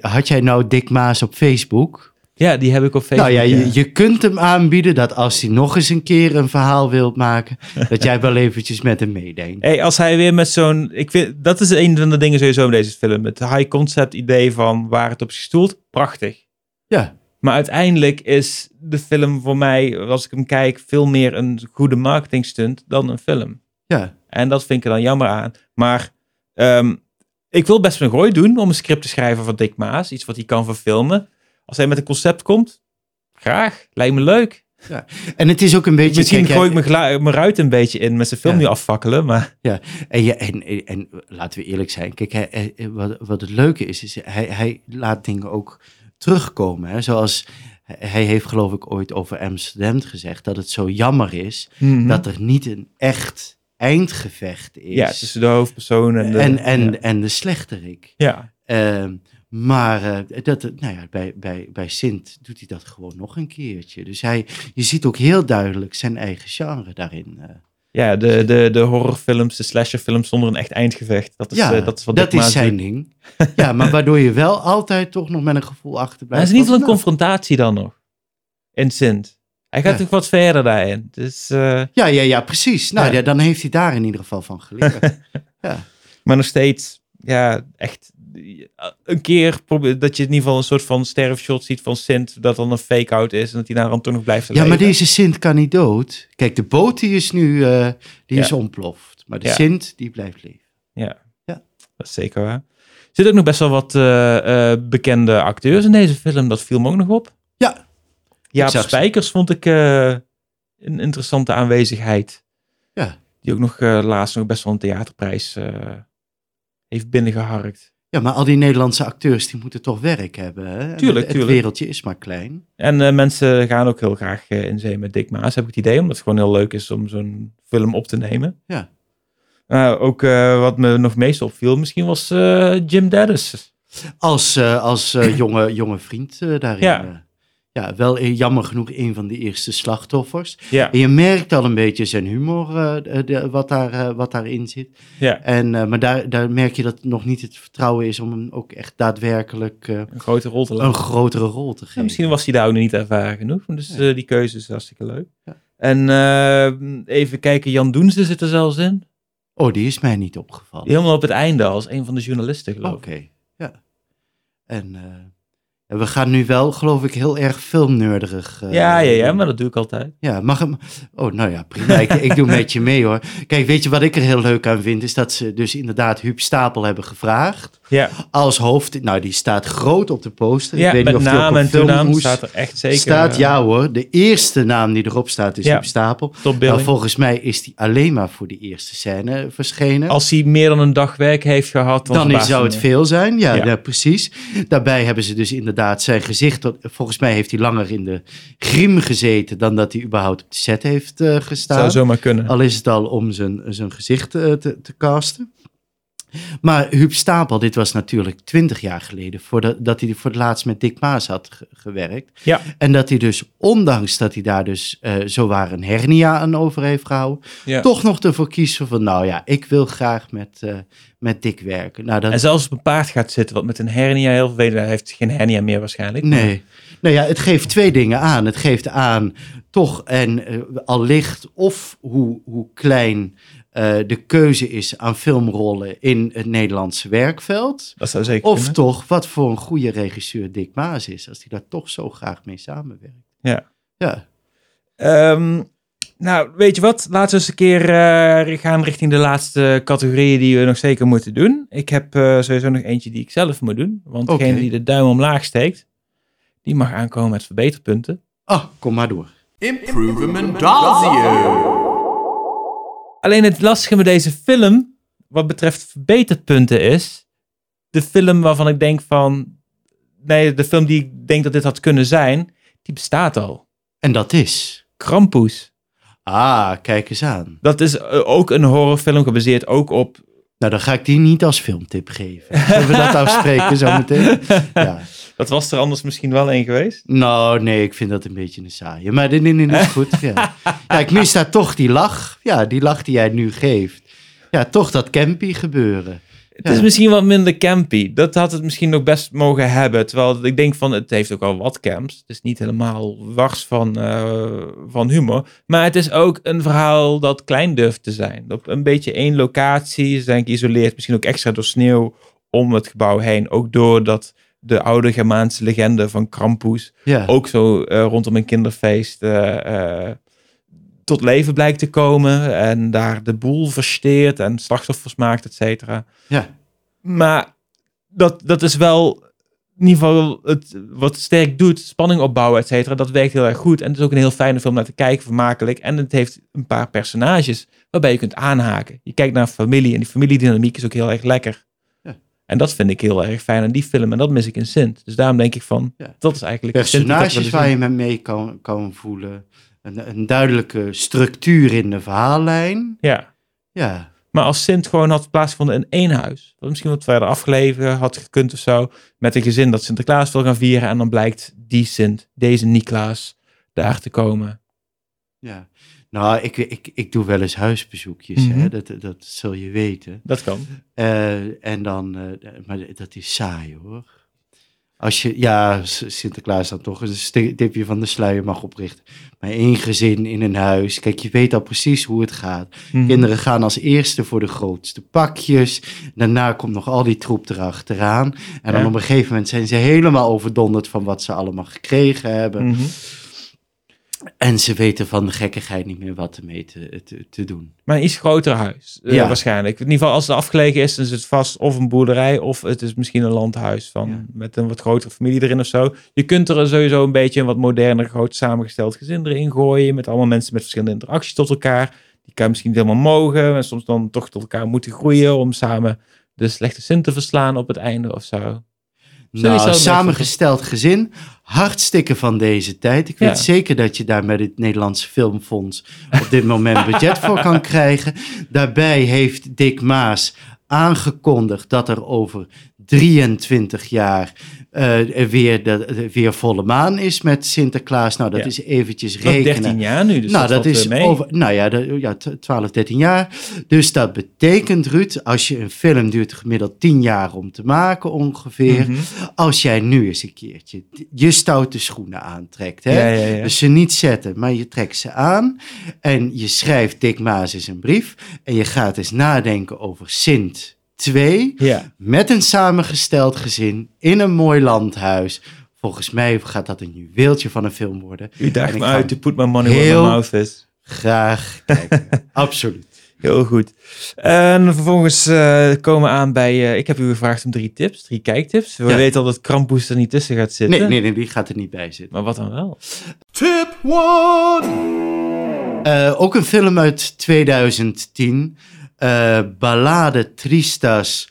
had jij nou Dick Maas op Facebook? Ja, die heb ik op Facebook. nou ja, ja. je, je kunt hem aanbieden dat als hij nog eens een keer een verhaal wilt maken, dat jij wel eventjes met hem meedenkt. Hey, als hij weer met zo'n. Ik vind dat is een van de dingen sowieso in deze film. Het high concept idee van waar het op is gestoeld. Prachtig. Ja, Maar uiteindelijk is de film voor mij, als ik hem kijk, veel meer een goede marketing stunt dan een film. ja. En dat vind ik er dan jammer aan. Maar ehm, ik wil best een gooi doen om een script te schrijven van Dick Maas. Iets wat hij kan verfilmen. Als hij met een concept komt, graag. Lijkt me leuk. En het is ook een beetje... Misschien kijk, gooi ik jij- mijn, ruit een beetje in met zijn film Ja. nu afvakkelen. Maar En, ja, en, en, en laten we eerlijk zijn. Kijk, hij, wat, wat het leuke is, is hij, hij laat dingen ook terugkomen. Hè? Zoals hij heeft geloof ik ooit over Amsterdam gezegd, dat het zo jammer is dat er niet een echt eindgevecht is. Mhm. ja, tussen de hoofdpersoon en de... en, en, ja. en de slechterik. ja. Ehm, maar eh, dat, nou ja, bij, bij, bij Sint doet hij dat gewoon nog een keertje. Dus hij, je ziet ook heel duidelijk zijn eigen genre daarin. eh. Ja, de, de, de horrorfilms, de slasherfilms zonder een echt eindgevecht. Dat is, ja, eh, dat is wat dat is zijn doet. ding. ja, maar waardoor je wel altijd toch nog met een gevoel achterblijft. Maar het is niet wel een nou, confrontatie dan nog. In Sint. Hij gaat Ja. toch wat verder daarin. Dus, eh, Ja, ja, ja, precies. Nou, Ja. ja. dan heeft hij daar in ieder geval van geleerd. ja. maar nog steeds, ja, echt een keer probeer, dat je in ieder geval een soort van sterfshot ziet van Sint. Dat dan een fake-out is en dat hij daar dan toch nog blijft ja, leven. maar deze Sint kan niet dood. Kijk, de boot die is nu eh, die is ontploft. Maar de Ja. Sint, die blijft leven. Ja, Ja. dat is zeker waar. Er zitten ook nog best wel wat eh, eh, bekende acteurs in deze film. Dat viel me ook nog op. Ja. Jaap ze. Spijkers vond ik eh, een interessante aanwezigheid. Ja. Die ook nog eh, laatst nog best wel een theaterprijs eh, heeft binnengeharkt. Ja, maar al die Nederlandse acteurs, die moeten toch werk hebben. Hè? Tuurlijk, het, het tuurlijk. wereldje is maar klein. En eh, mensen gaan ook heel graag eh, in zee met Dick Maas, heb ik het idee. Omdat het gewoon heel leuk is om zo'n film op te nemen. Ja. Eh, ook eh, wat me nog meest opviel, misschien was Jim Dennis. Als, als jonge, jonge vriend daarin. Ja. Ja, wel eh, jammer genoeg een van de eerste slachtoffers. Ja, En je merkt al een beetje zijn humor, eh, de- wat, daar, wat daarin zit. ja. En, maar daar, daar merk je dat het nog niet het vertrouwen is om hem ook echt daadwerkelijk een grote rol te laten. een grotere rol te Ja, geven. misschien was hij daar ook nog niet ervaren genoeg. Dus Ja. die keuze is hartstikke leuk. Ja. En, En even kijken, Jan Doensde zit er zelfs in. oh, die is mij niet opgevallen. Helemaal op het einde als een van de journalisten geloof Oké, ja. En en we gaan nu wel, geloof ik, heel erg filmneurderig. eh, ja, ja, ja, maar dat doe ik altijd. Ja, mag hem. Oh, nou ja, prima. Ik, ik doe met je mee hoor. Kijk, weet je wat ik er heel leuk aan vind? Is dat ze dus inderdaad Huub Stapel hebben gevraagd. Ja, Als hoofd. Nou, die staat groot op de poster. ja ik weet met niet of naam en toenaam staat er echt zeker. Staat, eh, ja hoor. De eerste naam die erop staat is Ja. Huub Stapel. Nou, volgens mij is die alleen maar voor de eerste scène verschenen. Als hij meer dan een dag werk heeft gehad, dan, zou het veel zijn, ja, Ja. ja. precies. Daarbij hebben ze dus inderdaad zijn gezicht, volgens mij heeft hij langer in de griem gezeten dan dat hij überhaupt op de set heeft eh, gestaan. Zou zomaar kunnen. Al is het al om zijn, zijn gezicht eh, te, te casten. Maar Huub Stapel, dit was natuurlijk twintig jaar geleden, voordat dat hij voor het laatst met Dick Maas had ge- gewerkt. Ja. En dat hij dus, ondanks dat hij daar dus eh zo waar een hernia aan over heeft gehouden, Ja. toch nog ervoor kiezen van, nou ja, ik wil graag met, eh, met Dick werken. Nou, dat, En zelfs op een paard gaat zitten, wat met een hernia heel vervelend. Hij heeft geen hernia meer waarschijnlijk. Nee. Nou ja, het geeft twee dingen aan. Het geeft aan toch en eh, al licht of hoe, hoe klein eh, de keuze is aan filmrollen in het Nederlandse werkveld. Dat zou zeker Of kunnen. toch wat voor een goede regisseur Dick Maas is, als hij daar toch zo graag mee samenwerkt. Ja. Ja, Ehm, nou, weet je wat? Laten we eens een keer eh, gaan richting de laatste categorieën die we nog zeker moeten doen. Ik heb eh, sowieso nog eentje die ik zelf moet doen. Want degene die de duim omlaag steekt, die mag aankomen met verbeterpunten. ah, kom maar door. Improvement Dazio. Alleen het lastige met deze film, wat betreft verbeterpunten, is de film waarvan ik denk van, nee, de film die ik denk dat dit had kunnen zijn, die bestaat al. En dat is. Krampus. Ah, kijk eens aan. Dat is eh, ook een horrorfilm gebaseerd ook op Nou, dan ga ik die niet als filmtip geven. Zullen we dat afspreken zo meteen? Ja. Dat was er anders misschien wel een geweest. Nou, nee, ik vind dat een beetje een saaie. Maar nee, nee, nee, dat is goed. Ja. ja, ik mis daar toch die lach. Ja, die lach die jij nu geeft. Ja, toch dat campy gebeuren. Het is Ja. misschien wat minder campy. Dat had het misschien nog best mogen hebben. Terwijl ik denk van, het heeft ook al wat camps. Het is niet helemaal wars van, eh, van humor. Maar het is ook een verhaal dat klein durft te zijn. Op een beetje één locatie. Ze zijn geïsoleerd. Misschien ook extra door sneeuw om het gebouw heen. Ook doordat de oude Germaanse legende van Krampus Ja, ook zo eh, rondom een kinderfeest eh, eh, tot leven blijkt te komen. En daar de boel versteert en slachtoffers maakt, et cetera. ja. Maar dat, dat is wel in ieder geval het, wat sterk doet. Spanning opbouwen, et cetera. Dat werkt heel erg goed. En het is ook een heel fijne film naar te kijken, vermakelijk. En het heeft een paar personages waarbij je kunt aanhaken. Je kijkt naar een familie en die familiedynamiek is ook heel erg lekker. En dat vind ik heel erg fijn aan die film. En dat mis ik in Sint. Dus daarom denk ik van, Ja. dat is eigenlijk... Personages waar je me mee kan, kan voelen. Een, een duidelijke structuur in de verhaallijn. Ja. Ja, Maar als Sint gewoon had plaatsgevonden in één huis, wat misschien wat verder afgelegen had gekund of zo, met een gezin dat Sinterklaas wil gaan vieren en dan blijkt die Sint, deze Niklaas, daar te komen. ja. Nou, ik, ik, ik doe wel eens huisbezoekjes, hè? Mhm. Dat, dat zul je weten. Dat kan. Eh, en dan, eh, maar dat is saai hoor. Als je, ja, Sinterklaas dan toch een tipje van de sluier mag oprichten. Maar één gezin in een huis. Kijk, je weet al precies hoe het gaat. Mhm. Kinderen gaan als eerste voor de grootste pakjes. Daarna komt nog al die troep erachteraan. En dan Ja. op een gegeven moment zijn ze helemaal overdonderd van wat ze allemaal gekregen hebben. Mhm. En ze weten van de gekkigheid niet meer wat ermee te, te, te doen. Maar een iets groter huis, eh, Ja. waarschijnlijk. In ieder geval als het afgelegen is, dan is het vast of een boerderij of het is misschien een landhuis van, Ja. met een wat grotere familie erin of zo. Je kunt er sowieso een beetje een wat moderner, groot samengesteld gezin erin gooien, met allemaal mensen met verschillende interacties tot elkaar. Die kan misschien niet helemaal mogen en soms dan toch tot elkaar moeten groeien om samen de slechte zin te verslaan op het einde of zo. Nou, een samengesteld gezin, hartstikke van deze tijd. Ik weet Ja. zeker dat je daar met het Nederlandse Filmfonds op dit moment budget voor kan krijgen. Daarbij heeft Dick Maas aangekondigd dat er over 23 jaar eh, er weer, de, de- weer volle maan is met Sinterklaas. Nou, dat Ja. is eventjes Dat is rekenen. 13 jaar nu, dus nou, dat, is eh, mee. over, nou ja, de, ja, t- 12, 13 jaar. Dus dat betekent, Ruud, als je een film duurt gemiddeld 10 jaar om te maken ongeveer. Mhm. Als jij nu eens een keertje je stoute schoenen aantrekt, hè? Ja, ja, ja. dus ze niet zetten, maar je trekt ze aan en je schrijft Dick Maas eens een brief en je gaat eens nadenken over Sint 2 ja. met een samengesteld gezin in een mooi landhuis. Volgens mij gaat dat een juweeltje van een film worden. U daagt ik me ga uit, to put my money where heel- my mouth is. Graag kijken. Absoluut. Heel goed. En vervolgens eh, komen we aan bij... eh, ik heb u gevraagd om drie tips, drie kijktips. We Ja. weten al dat Krampus er niet tussen gaat zitten. Nee, nee, nee, die gaat er niet bij zitten. Maar wat dan wel? Tip 1. Eh, ook een film uit 2010. Eh Ballade Tristas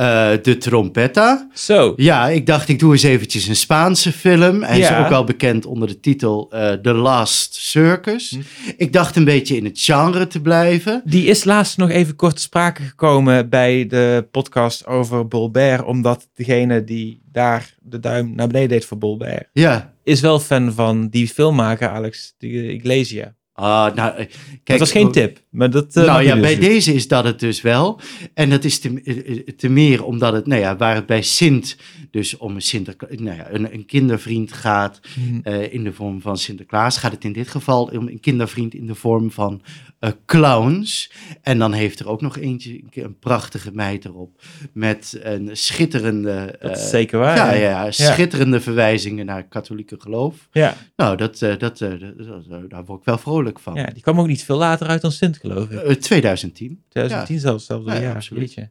eh, de Trompetta. Zo. Ja, ik dacht ik doe eens eventjes een Spaanse film. Hij is ook wel bekend onder de titel eh, The Last Circus. Hm. Ik dacht een beetje in het genre te blijven. Die is laatst nog even kort te sprake gekomen bij de podcast over Bolbert. Omdat degene die daar de duim naar beneden deed voor Bolbert... Ja. is wel fan van die filmmaker Alex de Iglesia. Ah, nou, eh, kijk, dat was geen oh, tip. Maar dat, eh, nou ja, dus bij doen. deze is dat het dus wel. En dat is te, eh, eh, te meer omdat het, nou ja, waar het bij Sint dus om een, Sinterkla- nou ja, een, een kindervriend gaat Mhm. eh, in de vorm van Sinterklaas, gaat het in dit geval om een kindervriend in de vorm van eh, clowns. En dan heeft er ook nog eentje, een prachtige meid erop, met een schitterende... Dat is eh, zeker waar. ja, ja. ja, schitterende verwijzingen naar katholieke geloof. Ja. Nou, dat, eh, dat, eh, dat- dat- daar word ik wel vrolijk van. Ja, die kwam ook niet veel later uit dan Sint, geloof ik. Eh, 2010. 2010 zelfs, zelfs Ja, ja, absoluut. jeetje.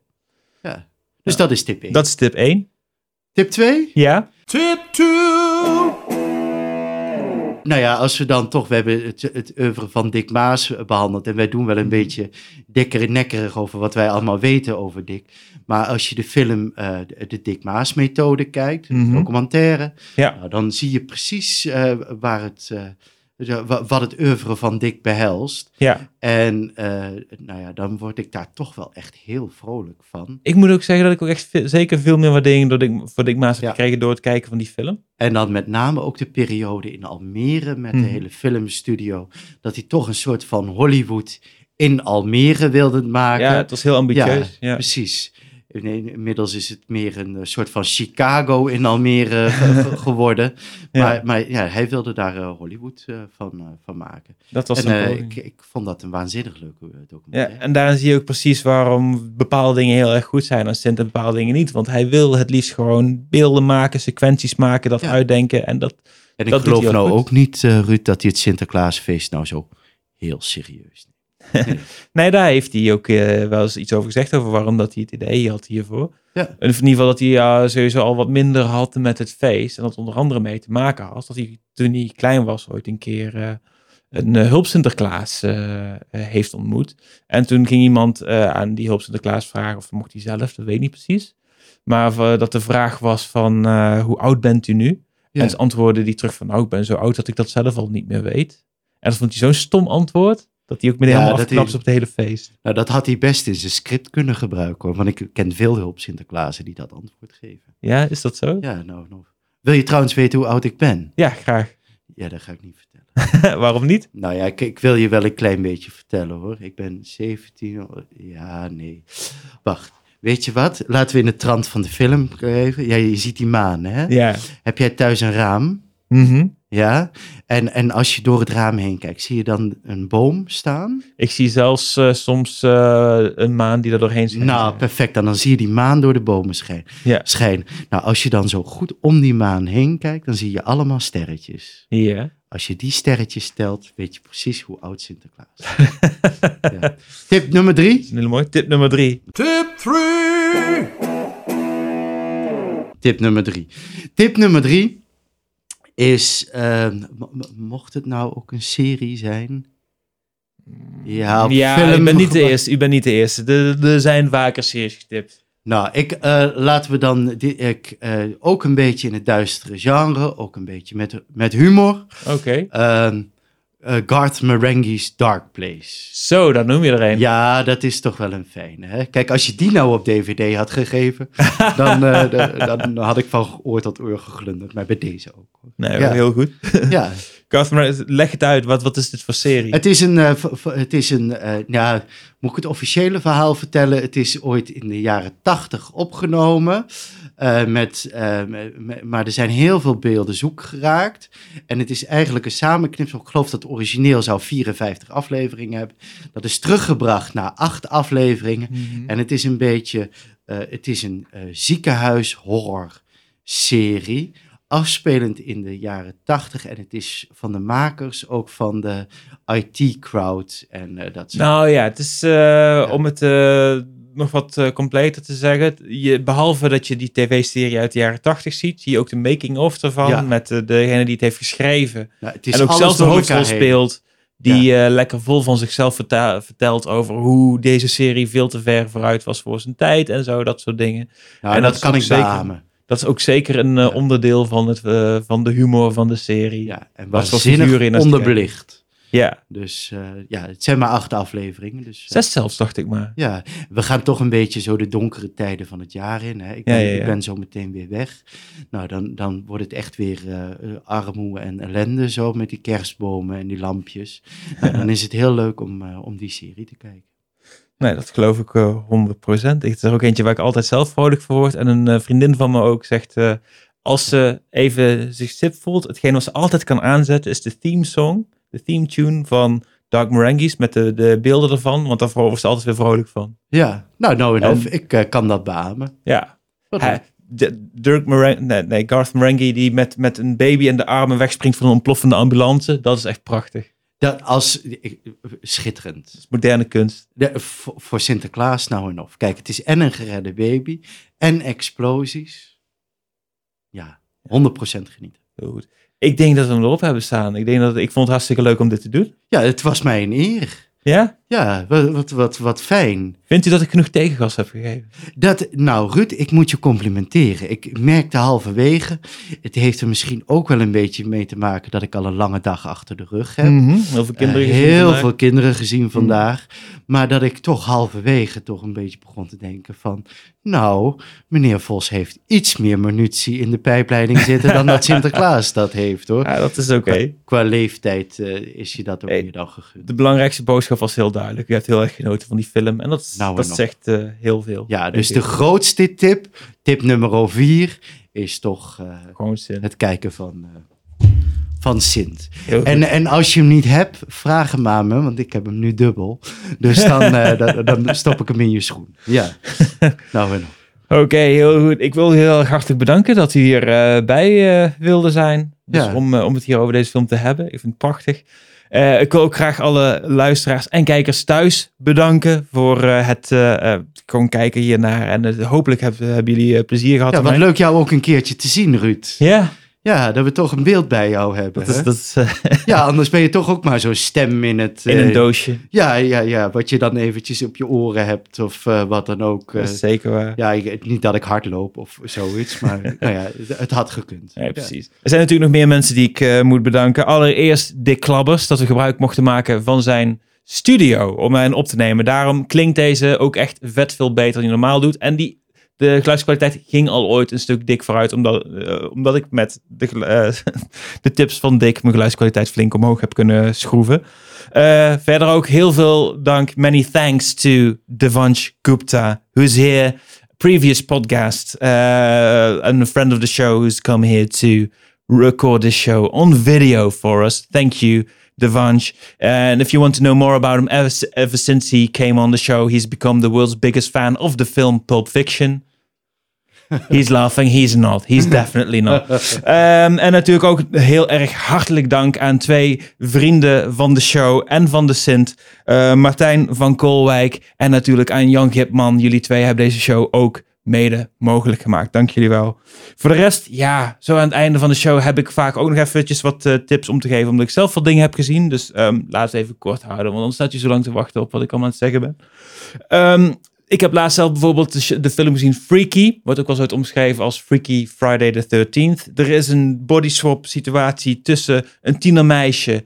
Ja. Dus dat is tip 1. Dat is tip 1. Tip 2? Ja. Tip 2. Nou ja, als we dan toch, we hebben het, het oeuvre van Dick Maas eh, behandeld. En wij doen wel een Mhm. beetje dikker en nekkerig over wat wij allemaal weten over Dick. Maar als je de film eh, de, de Dick Maas methode kijkt, de Mhm. documentaire, Ja. nou, dan zie je precies eh, waar het, wat het oeuvre van Dick behelst. Ja. En eh, nou ja, dan word ik daar toch wel echt heel vrolijk van. Ik moet ook zeggen dat ik ook echt zeker veel meer waardering door Dick, voor Dick Maas heb Ja. gekregen door het kijken van die film. En dan met name ook de periode in Almere met Mhm. de hele filmstudio. Dat hij toch een soort van Hollywood in Almere wilde maken. Ja, het was heel ambitieus. Ja. precies. In- Inmiddels is het meer een eh, soort van Chicago in Almere ge- geworden. Ja. Maar, maar ja, hij wilde daar eh, Hollywood eh, van, eh, van maken. Dat was en eh, ik, ik vond dat een waanzinnig leuke eh, Ja, documentaire. en daarin zie je ook precies waarom bepaalde dingen heel erg goed zijn en Sint en bepaalde dingen niet. Want hij wil het liefst gewoon beelden maken, sequenties maken, dat Ja. uitdenken. En dat, En ik dat geloof ook nou goed. ook niet, eh, Ruud, dat hij het Sinterklaasfeest nou zo heel serieus. nee, daar heeft hij ook eh, wel eens iets over gezegd, over waarom dat hij het idee had hiervoor. Ja. In ieder geval dat hij sowieso al wat minder had met het feest. En dat onder andere mee te maken had. Dat hij toen hij klein was ooit een keer eh, een eh, hulp Sinterklaas heeft ontmoet. En toen ging iemand aan die hulp Sinterklaas vragen of mocht hij zelf, dat weet ik niet precies. Maar dat de vraag was van hoe oud bent u nu? Ja. En ze antwoordde die terug van nou ik ben zo oud dat ik dat zelf al niet meer weet. En dat vond hij zo'n stom antwoord. Dat hij ook meteen Ja, helemaal afknapt op het hele feest. Nou, dat had hij best in zijn script kunnen gebruiken hoor. Want ik ken veel hulp Sinterklaasen die dat antwoord geven. Ja, is dat zo? Ja, nou, nou. Wil je trouwens weten hoe oud ik ben? Ja, graag. Ja, dat ga ik niet vertellen. Waarom niet? Nou ja, ik, ik wil je wel een klein beetje vertellen hoor. Ik ben 17. oh, Ja, nee. Wacht. Weet je wat? Laten we in de trant van de film even. Ja, je ziet die maan, hè? Ja. Heb jij thuis een raam? Mhm. Ja. En, en als je door het raam heen kijkt, zie je dan een boom staan? Ik zie zelfs eh, soms eh, een maan die er doorheen schijnt. Nou, perfect. Dan, dan zie je die maan door de bomen Ja. schijnen. Nou, als je dan zo goed om die maan heen kijkt, dan zie je allemaal sterretjes. Ja. Als je die sterretjes telt, weet je precies hoe oud Sinterklaas is. ja. Tip nummer Dat drie. is een hele mooie. Tip nummer drie. Tip 3. Tip nummer drie. Tip nummer drie is, eh, mo- mocht het nou ook een serie zijn? Ja, ja, film u bent niet de eerste. U bent niet de eerste. Er zijn vaker series getipt. Nou, ik, eh, laten we dan ik, eh, ook een beetje in het duistere genre, ook een beetje met, met humor. Oké. Ehm, eh, Garth Marenghi's Dark Place. Zo, dat noem je er een. Ja, dat is toch wel een fijne. Hè? Kijk, als je die nou op DVD had gegeven, dan, eh, de- dan had ik van oor tot oor geglunderd. Maar bij deze ook. Nee, Ja. heel goed. Ja, Garth Marenghi, leg het uit. Wat, wat is dit voor serie? het is een, eh, het is een ja, moet ik het officiële verhaal vertellen? Het is ooit in de jaren tachtig opgenomen. Eh, met, eh, met- maar er zijn heel veel beelden zoek geraakt. En het is eigenlijk een samenknipsel. Ik geloof dat het origineel zou 54 afleveringen hebben. Dat is teruggebracht naar acht afleveringen. Mhm. En het is een beetje, eh, het is een eh, ziekenhuis horror serie. Afspelend in de jaren tachtig. En het is van de makers ook van de IT-crowd. En dat soort Nou ja, het is om het nog wat eh, completer te zeggen. Je, behalve dat je die tv-serie uit de jaren 80 ziet, zie je ook de making-of ervan. Ja. Met eh, degene die het heeft geschreven. Het is en ook zelf de hoofdrol speelt. Die eh, lekker vol van zichzelf vertelt over hoe deze serie veel te ver vooruit was voor zijn tijd en zo, dat soort dingen. Nou, En dat, kan ik zeker. beamen. Dat is ook zeker een Ja. onderdeel van, het, van de humor van de serie. Ja, en figuren in onderbelicht. Ja, Dus eh, ja, het zijn maar acht afleveringen. Dus, eh, zes zelfs, dacht ik maar. Ja, we gaan toch een beetje zo de donkere tijden van het jaar in. Hè? Ik, ben, ja, ja. ik ben zo meteen weer weg. Nou, dan, dan wordt het echt weer eh, armoede en ellende zo met die kerstbomen en die lampjes. Nou, dan is het heel leuk om, om die serie te kijken. Nee, dat geloof ik eh 100%. Het is er ook eentje waar ik altijd zelf vrolijk voor word. En een vriendin van me ook zegt, als ze even zich sip voelt, hetgeen wat ze altijd kan aanzetten is de theme song, de theme tune van Dark Marenghi's met de, de beelden ervan, want daar wordt ze altijd weer vrolijk van. Ja, nou, nou en En- of, ik eh, kan dat beamen. Ja, hij, de- Dirk Marenghi, nee, nee, Garth Marenghi die met, met een baby in de armen wegspringt van een ontploffende ambulance, dat is echt prachtig. dat als, schitterend. Dat is moderne kunst. De, voor, voor Sinterklaas nou en of. Kijk, het is en een geredde baby en explosies. Ja, 100% genieten. Goed. Ik denk dat we hem erop hebben staan. Ik, denk dat, ik vond het hartstikke leuk om dit te doen. Ja, het was mij een eer. Ja? Ja, wat, wat, wat, wat fijn. Vindt u dat ik genoeg tegengas heb gegeven? Dat, nou, Ruud, ik moet je complimenteren. Ik merkte halverwege, het heeft er misschien ook wel een beetje mee te maken dat ik al een lange dag achter de rug heb. Mhm. Heel veel kinderen Eh, gezien heel vandaag. veel kinderen gezien vandaag. Maar dat ik toch halverwege toch een beetje begon te denken van... Nou, meneer Vos heeft iets meer munitie in de pijpleiding zitten dan dat Sinterklaas dat heeft hoor. Ja, dat is oké. Qua leeftijd eh, is je dat ook Hey, meer dan gegund. De belangrijkste boodschap was heel duidelijk. U hebt heel erg genoten van die film. En dat, is- Nou dat nog. zegt eh, heel veel. Ja, dus de grootste tip, tip nummer vier, is toch zin. het kijken van, eh, van Sint. En, en als je hem niet hebt, vraag hem aan me, want ik heb hem nu dubbel. Dus dan, dan, dan stop ik hem in je schoen. Ja, nou en nog. Oké, heel goed. Ik wil u heel erg hartelijk bedanken dat u hier eh, bij wilde zijn. Dus Ja. om, om het hier over deze film te hebben. Ik vind het prachtig. Eh, ik wil ook graag alle luisteraars en kijkers thuis bedanken voor eh, het eh, gewoon kijken hiernaar. En hopelijk hebben, hebben jullie plezier gehad. Ja, wat mij. leuk jou ook een keertje te zien, Ruud. Ja, Ja, dat we toch een beeld bij jou hebben. dat is, dat is eh, Ja, anders ben je toch ook maar zo'n stem in het... in een eh, doosje. Ja, ja, ja, wat je dan eventjes op je oren hebt of eh, wat dan ook. Dat is zeker waar. ja, ik- niet dat ik hard loop of zoiets, maar nou ja, het, had gekund. Ja, precies. Er zijn natuurlijk nog meer mensen die ik moet bedanken. Allereerst Dick Klabbers, dat we gebruik mochten maken van zijn studio om hen op te nemen. Daarom klinkt deze ook echt vet veel beter dan hij normaal doet. En die, de geluidskwaliteit ging al ooit een stuk dik vooruit, omdat, eh, omdat ik met de, eh, de tips van Dick mijn geluidskwaliteit flink omhoog heb kunnen schroeven. Eh, verder ook heel veel dank, many thanks to Devansh Gupta, who's here previous podcast and a friend of the show who's come here to record this show on video for us. Thank you, Devansh. And if you want to know more about him, ever since he came on the show, he's become the world's biggest fan of the film Pulp Fiction. He's laughing, he's not. He's definitely not. Ehm, en natuurlijk ook heel erg hartelijk dank aan twee vrienden van de show en van de Sint. Eh, Martijn van Koolwijk en natuurlijk aan Jan Gipman. Jullie twee hebben deze show ook mede mogelijk gemaakt. Dank jullie wel. Voor de rest, ja, zo aan het einde van de show heb ik vaak ook nog eventjes wat eh, tips om te geven. Omdat ik zelf veel dingen heb gezien. Dus ehm laat het even kort houden, want anders staat je zo lang te wachten op wat ik allemaal aan het zeggen ben. Ehm, ik heb laatst zelf bijvoorbeeld de, film gezien Freaky. Wordt ook wel zo omschreven als Freaky Friday the 13th. Er is een body swap situatie tussen een tienermeisje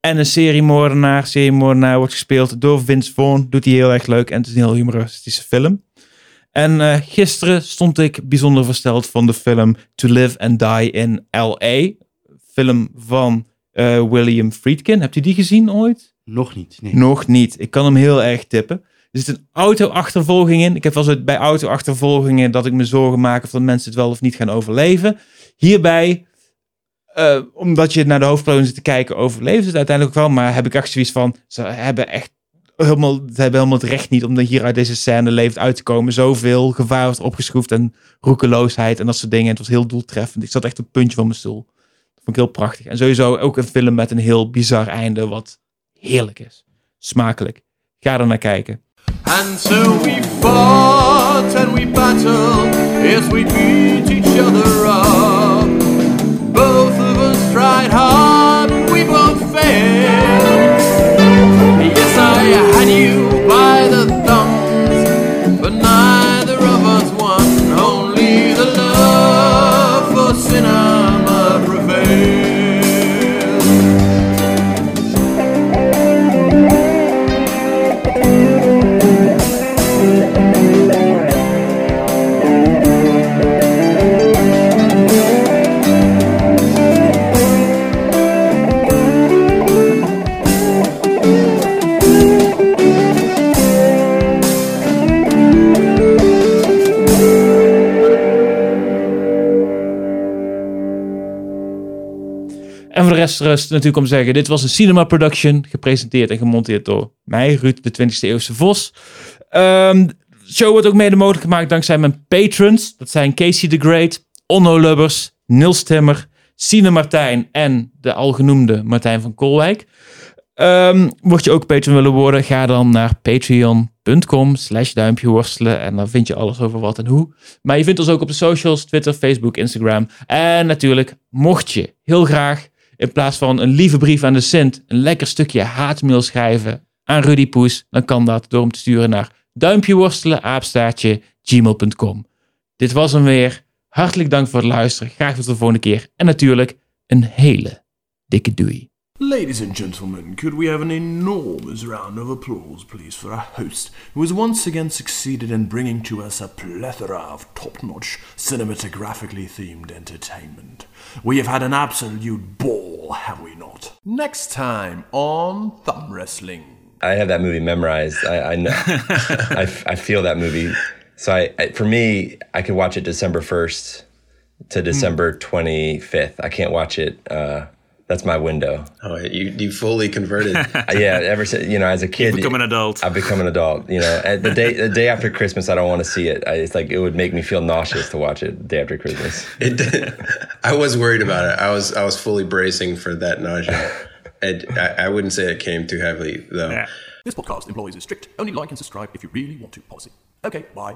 en een seriemoordenaar. Seriemoordenaar wordt gespeeld door Vince Vaughn. Doet hij heel erg leuk en het is een heel humoristische film. En eh, gisteren stond ik bijzonder versteld van de film To Live and Die in L.A. Film van eh, William Friedkin. Hebt u die gezien ooit? Nog niet, nee. Nog niet. Ik kan hem heel erg tippen. Er zit een auto-achtervolging in. Ik heb wel eens bij auto-achtervolgingen dat ik me zorgen maak of dat mensen het wel of niet gaan overleven. Hierbij, eh, omdat je naar de hoofdpersoon zit te kijken, overleven ze het uiteindelijk ook wel. Maar heb ik echt zoiets van, ze hebben echt helemaal, ze hebben helemaal het recht niet om hier uit deze scène levend uit te komen. Zoveel gevaar wordt opgeschroefd en roekeloosheid en dat soort dingen. Het was heel doeltreffend. Ik zat echt op puntje van mijn stoel. Dat vond ik heel prachtig. En sowieso ook een film met een heel bizar einde, wat heerlijk is. Smakelijk. Ga er naar kijken. And so we fought and we battled, yes, we beat each other up. Both of us tried hard, we both failed. Yes, I had you by the thumbs, but neither of us won. Only the love for cinema natuurlijk om te zeggen, dit was een cinema production, gepresenteerd en gemonteerd door mij, Ruud, de 20e eeuwse Vos. Ehm, de show wordt ook mede mogelijk gemaakt dankzij mijn patrons. Dat zijn Casey the Great, Onno Lubbers, Niels Timmer, Sine Martijn en de al genoemde Martijn van Kolwijk. Um, mocht je ook patron willen worden, ga dan naar patreon.com slash duimpje worstelen. En dan vind je alles over wat en hoe. Maar je vindt ons ook op de socials, Twitter, Facebook, Instagram. En natuurlijk, mocht je heel graag in plaats van een lieve brief aan de Sint, een lekker stukje haatmail schrijven aan Rudy Poes, dan kan dat door hem te sturen naar duimpje worstelen, aapstaartje, gmail.com. Dit was hem weer. Hartelijk dank voor het luisteren. Graag tot de volgende keer. En natuurlijk een hele dikke doei. Ladies and gentlemen, could we have an enormous round of applause, please, for our host, who has once again succeeded in bringing to us a plethora of top notch, cinematographically themed entertainment? We have had an absolute ball, have we not? Next time on Thumb Wrestling. I have that movie memorized. I I know. I, I feel that movie. So I, I for me, I could watch it December first to December twenty fifth. I can't watch it. Uh, that's my window. Oh, you you fully converted. Yeah, ever since you know, as a kid, become an adult. I've become an adult. You know, and the day the day after Christmas, I don't want to see it. I, it's like it would make me feel nauseous to watch it day after Christmas. it did. I was worried about it. I was I was fully bracing for that nausea. It, I, I wouldn't say it came too heavily though. Yeah. This podcast employs a strict only like and subscribe if you really want to policy. Okay, bye.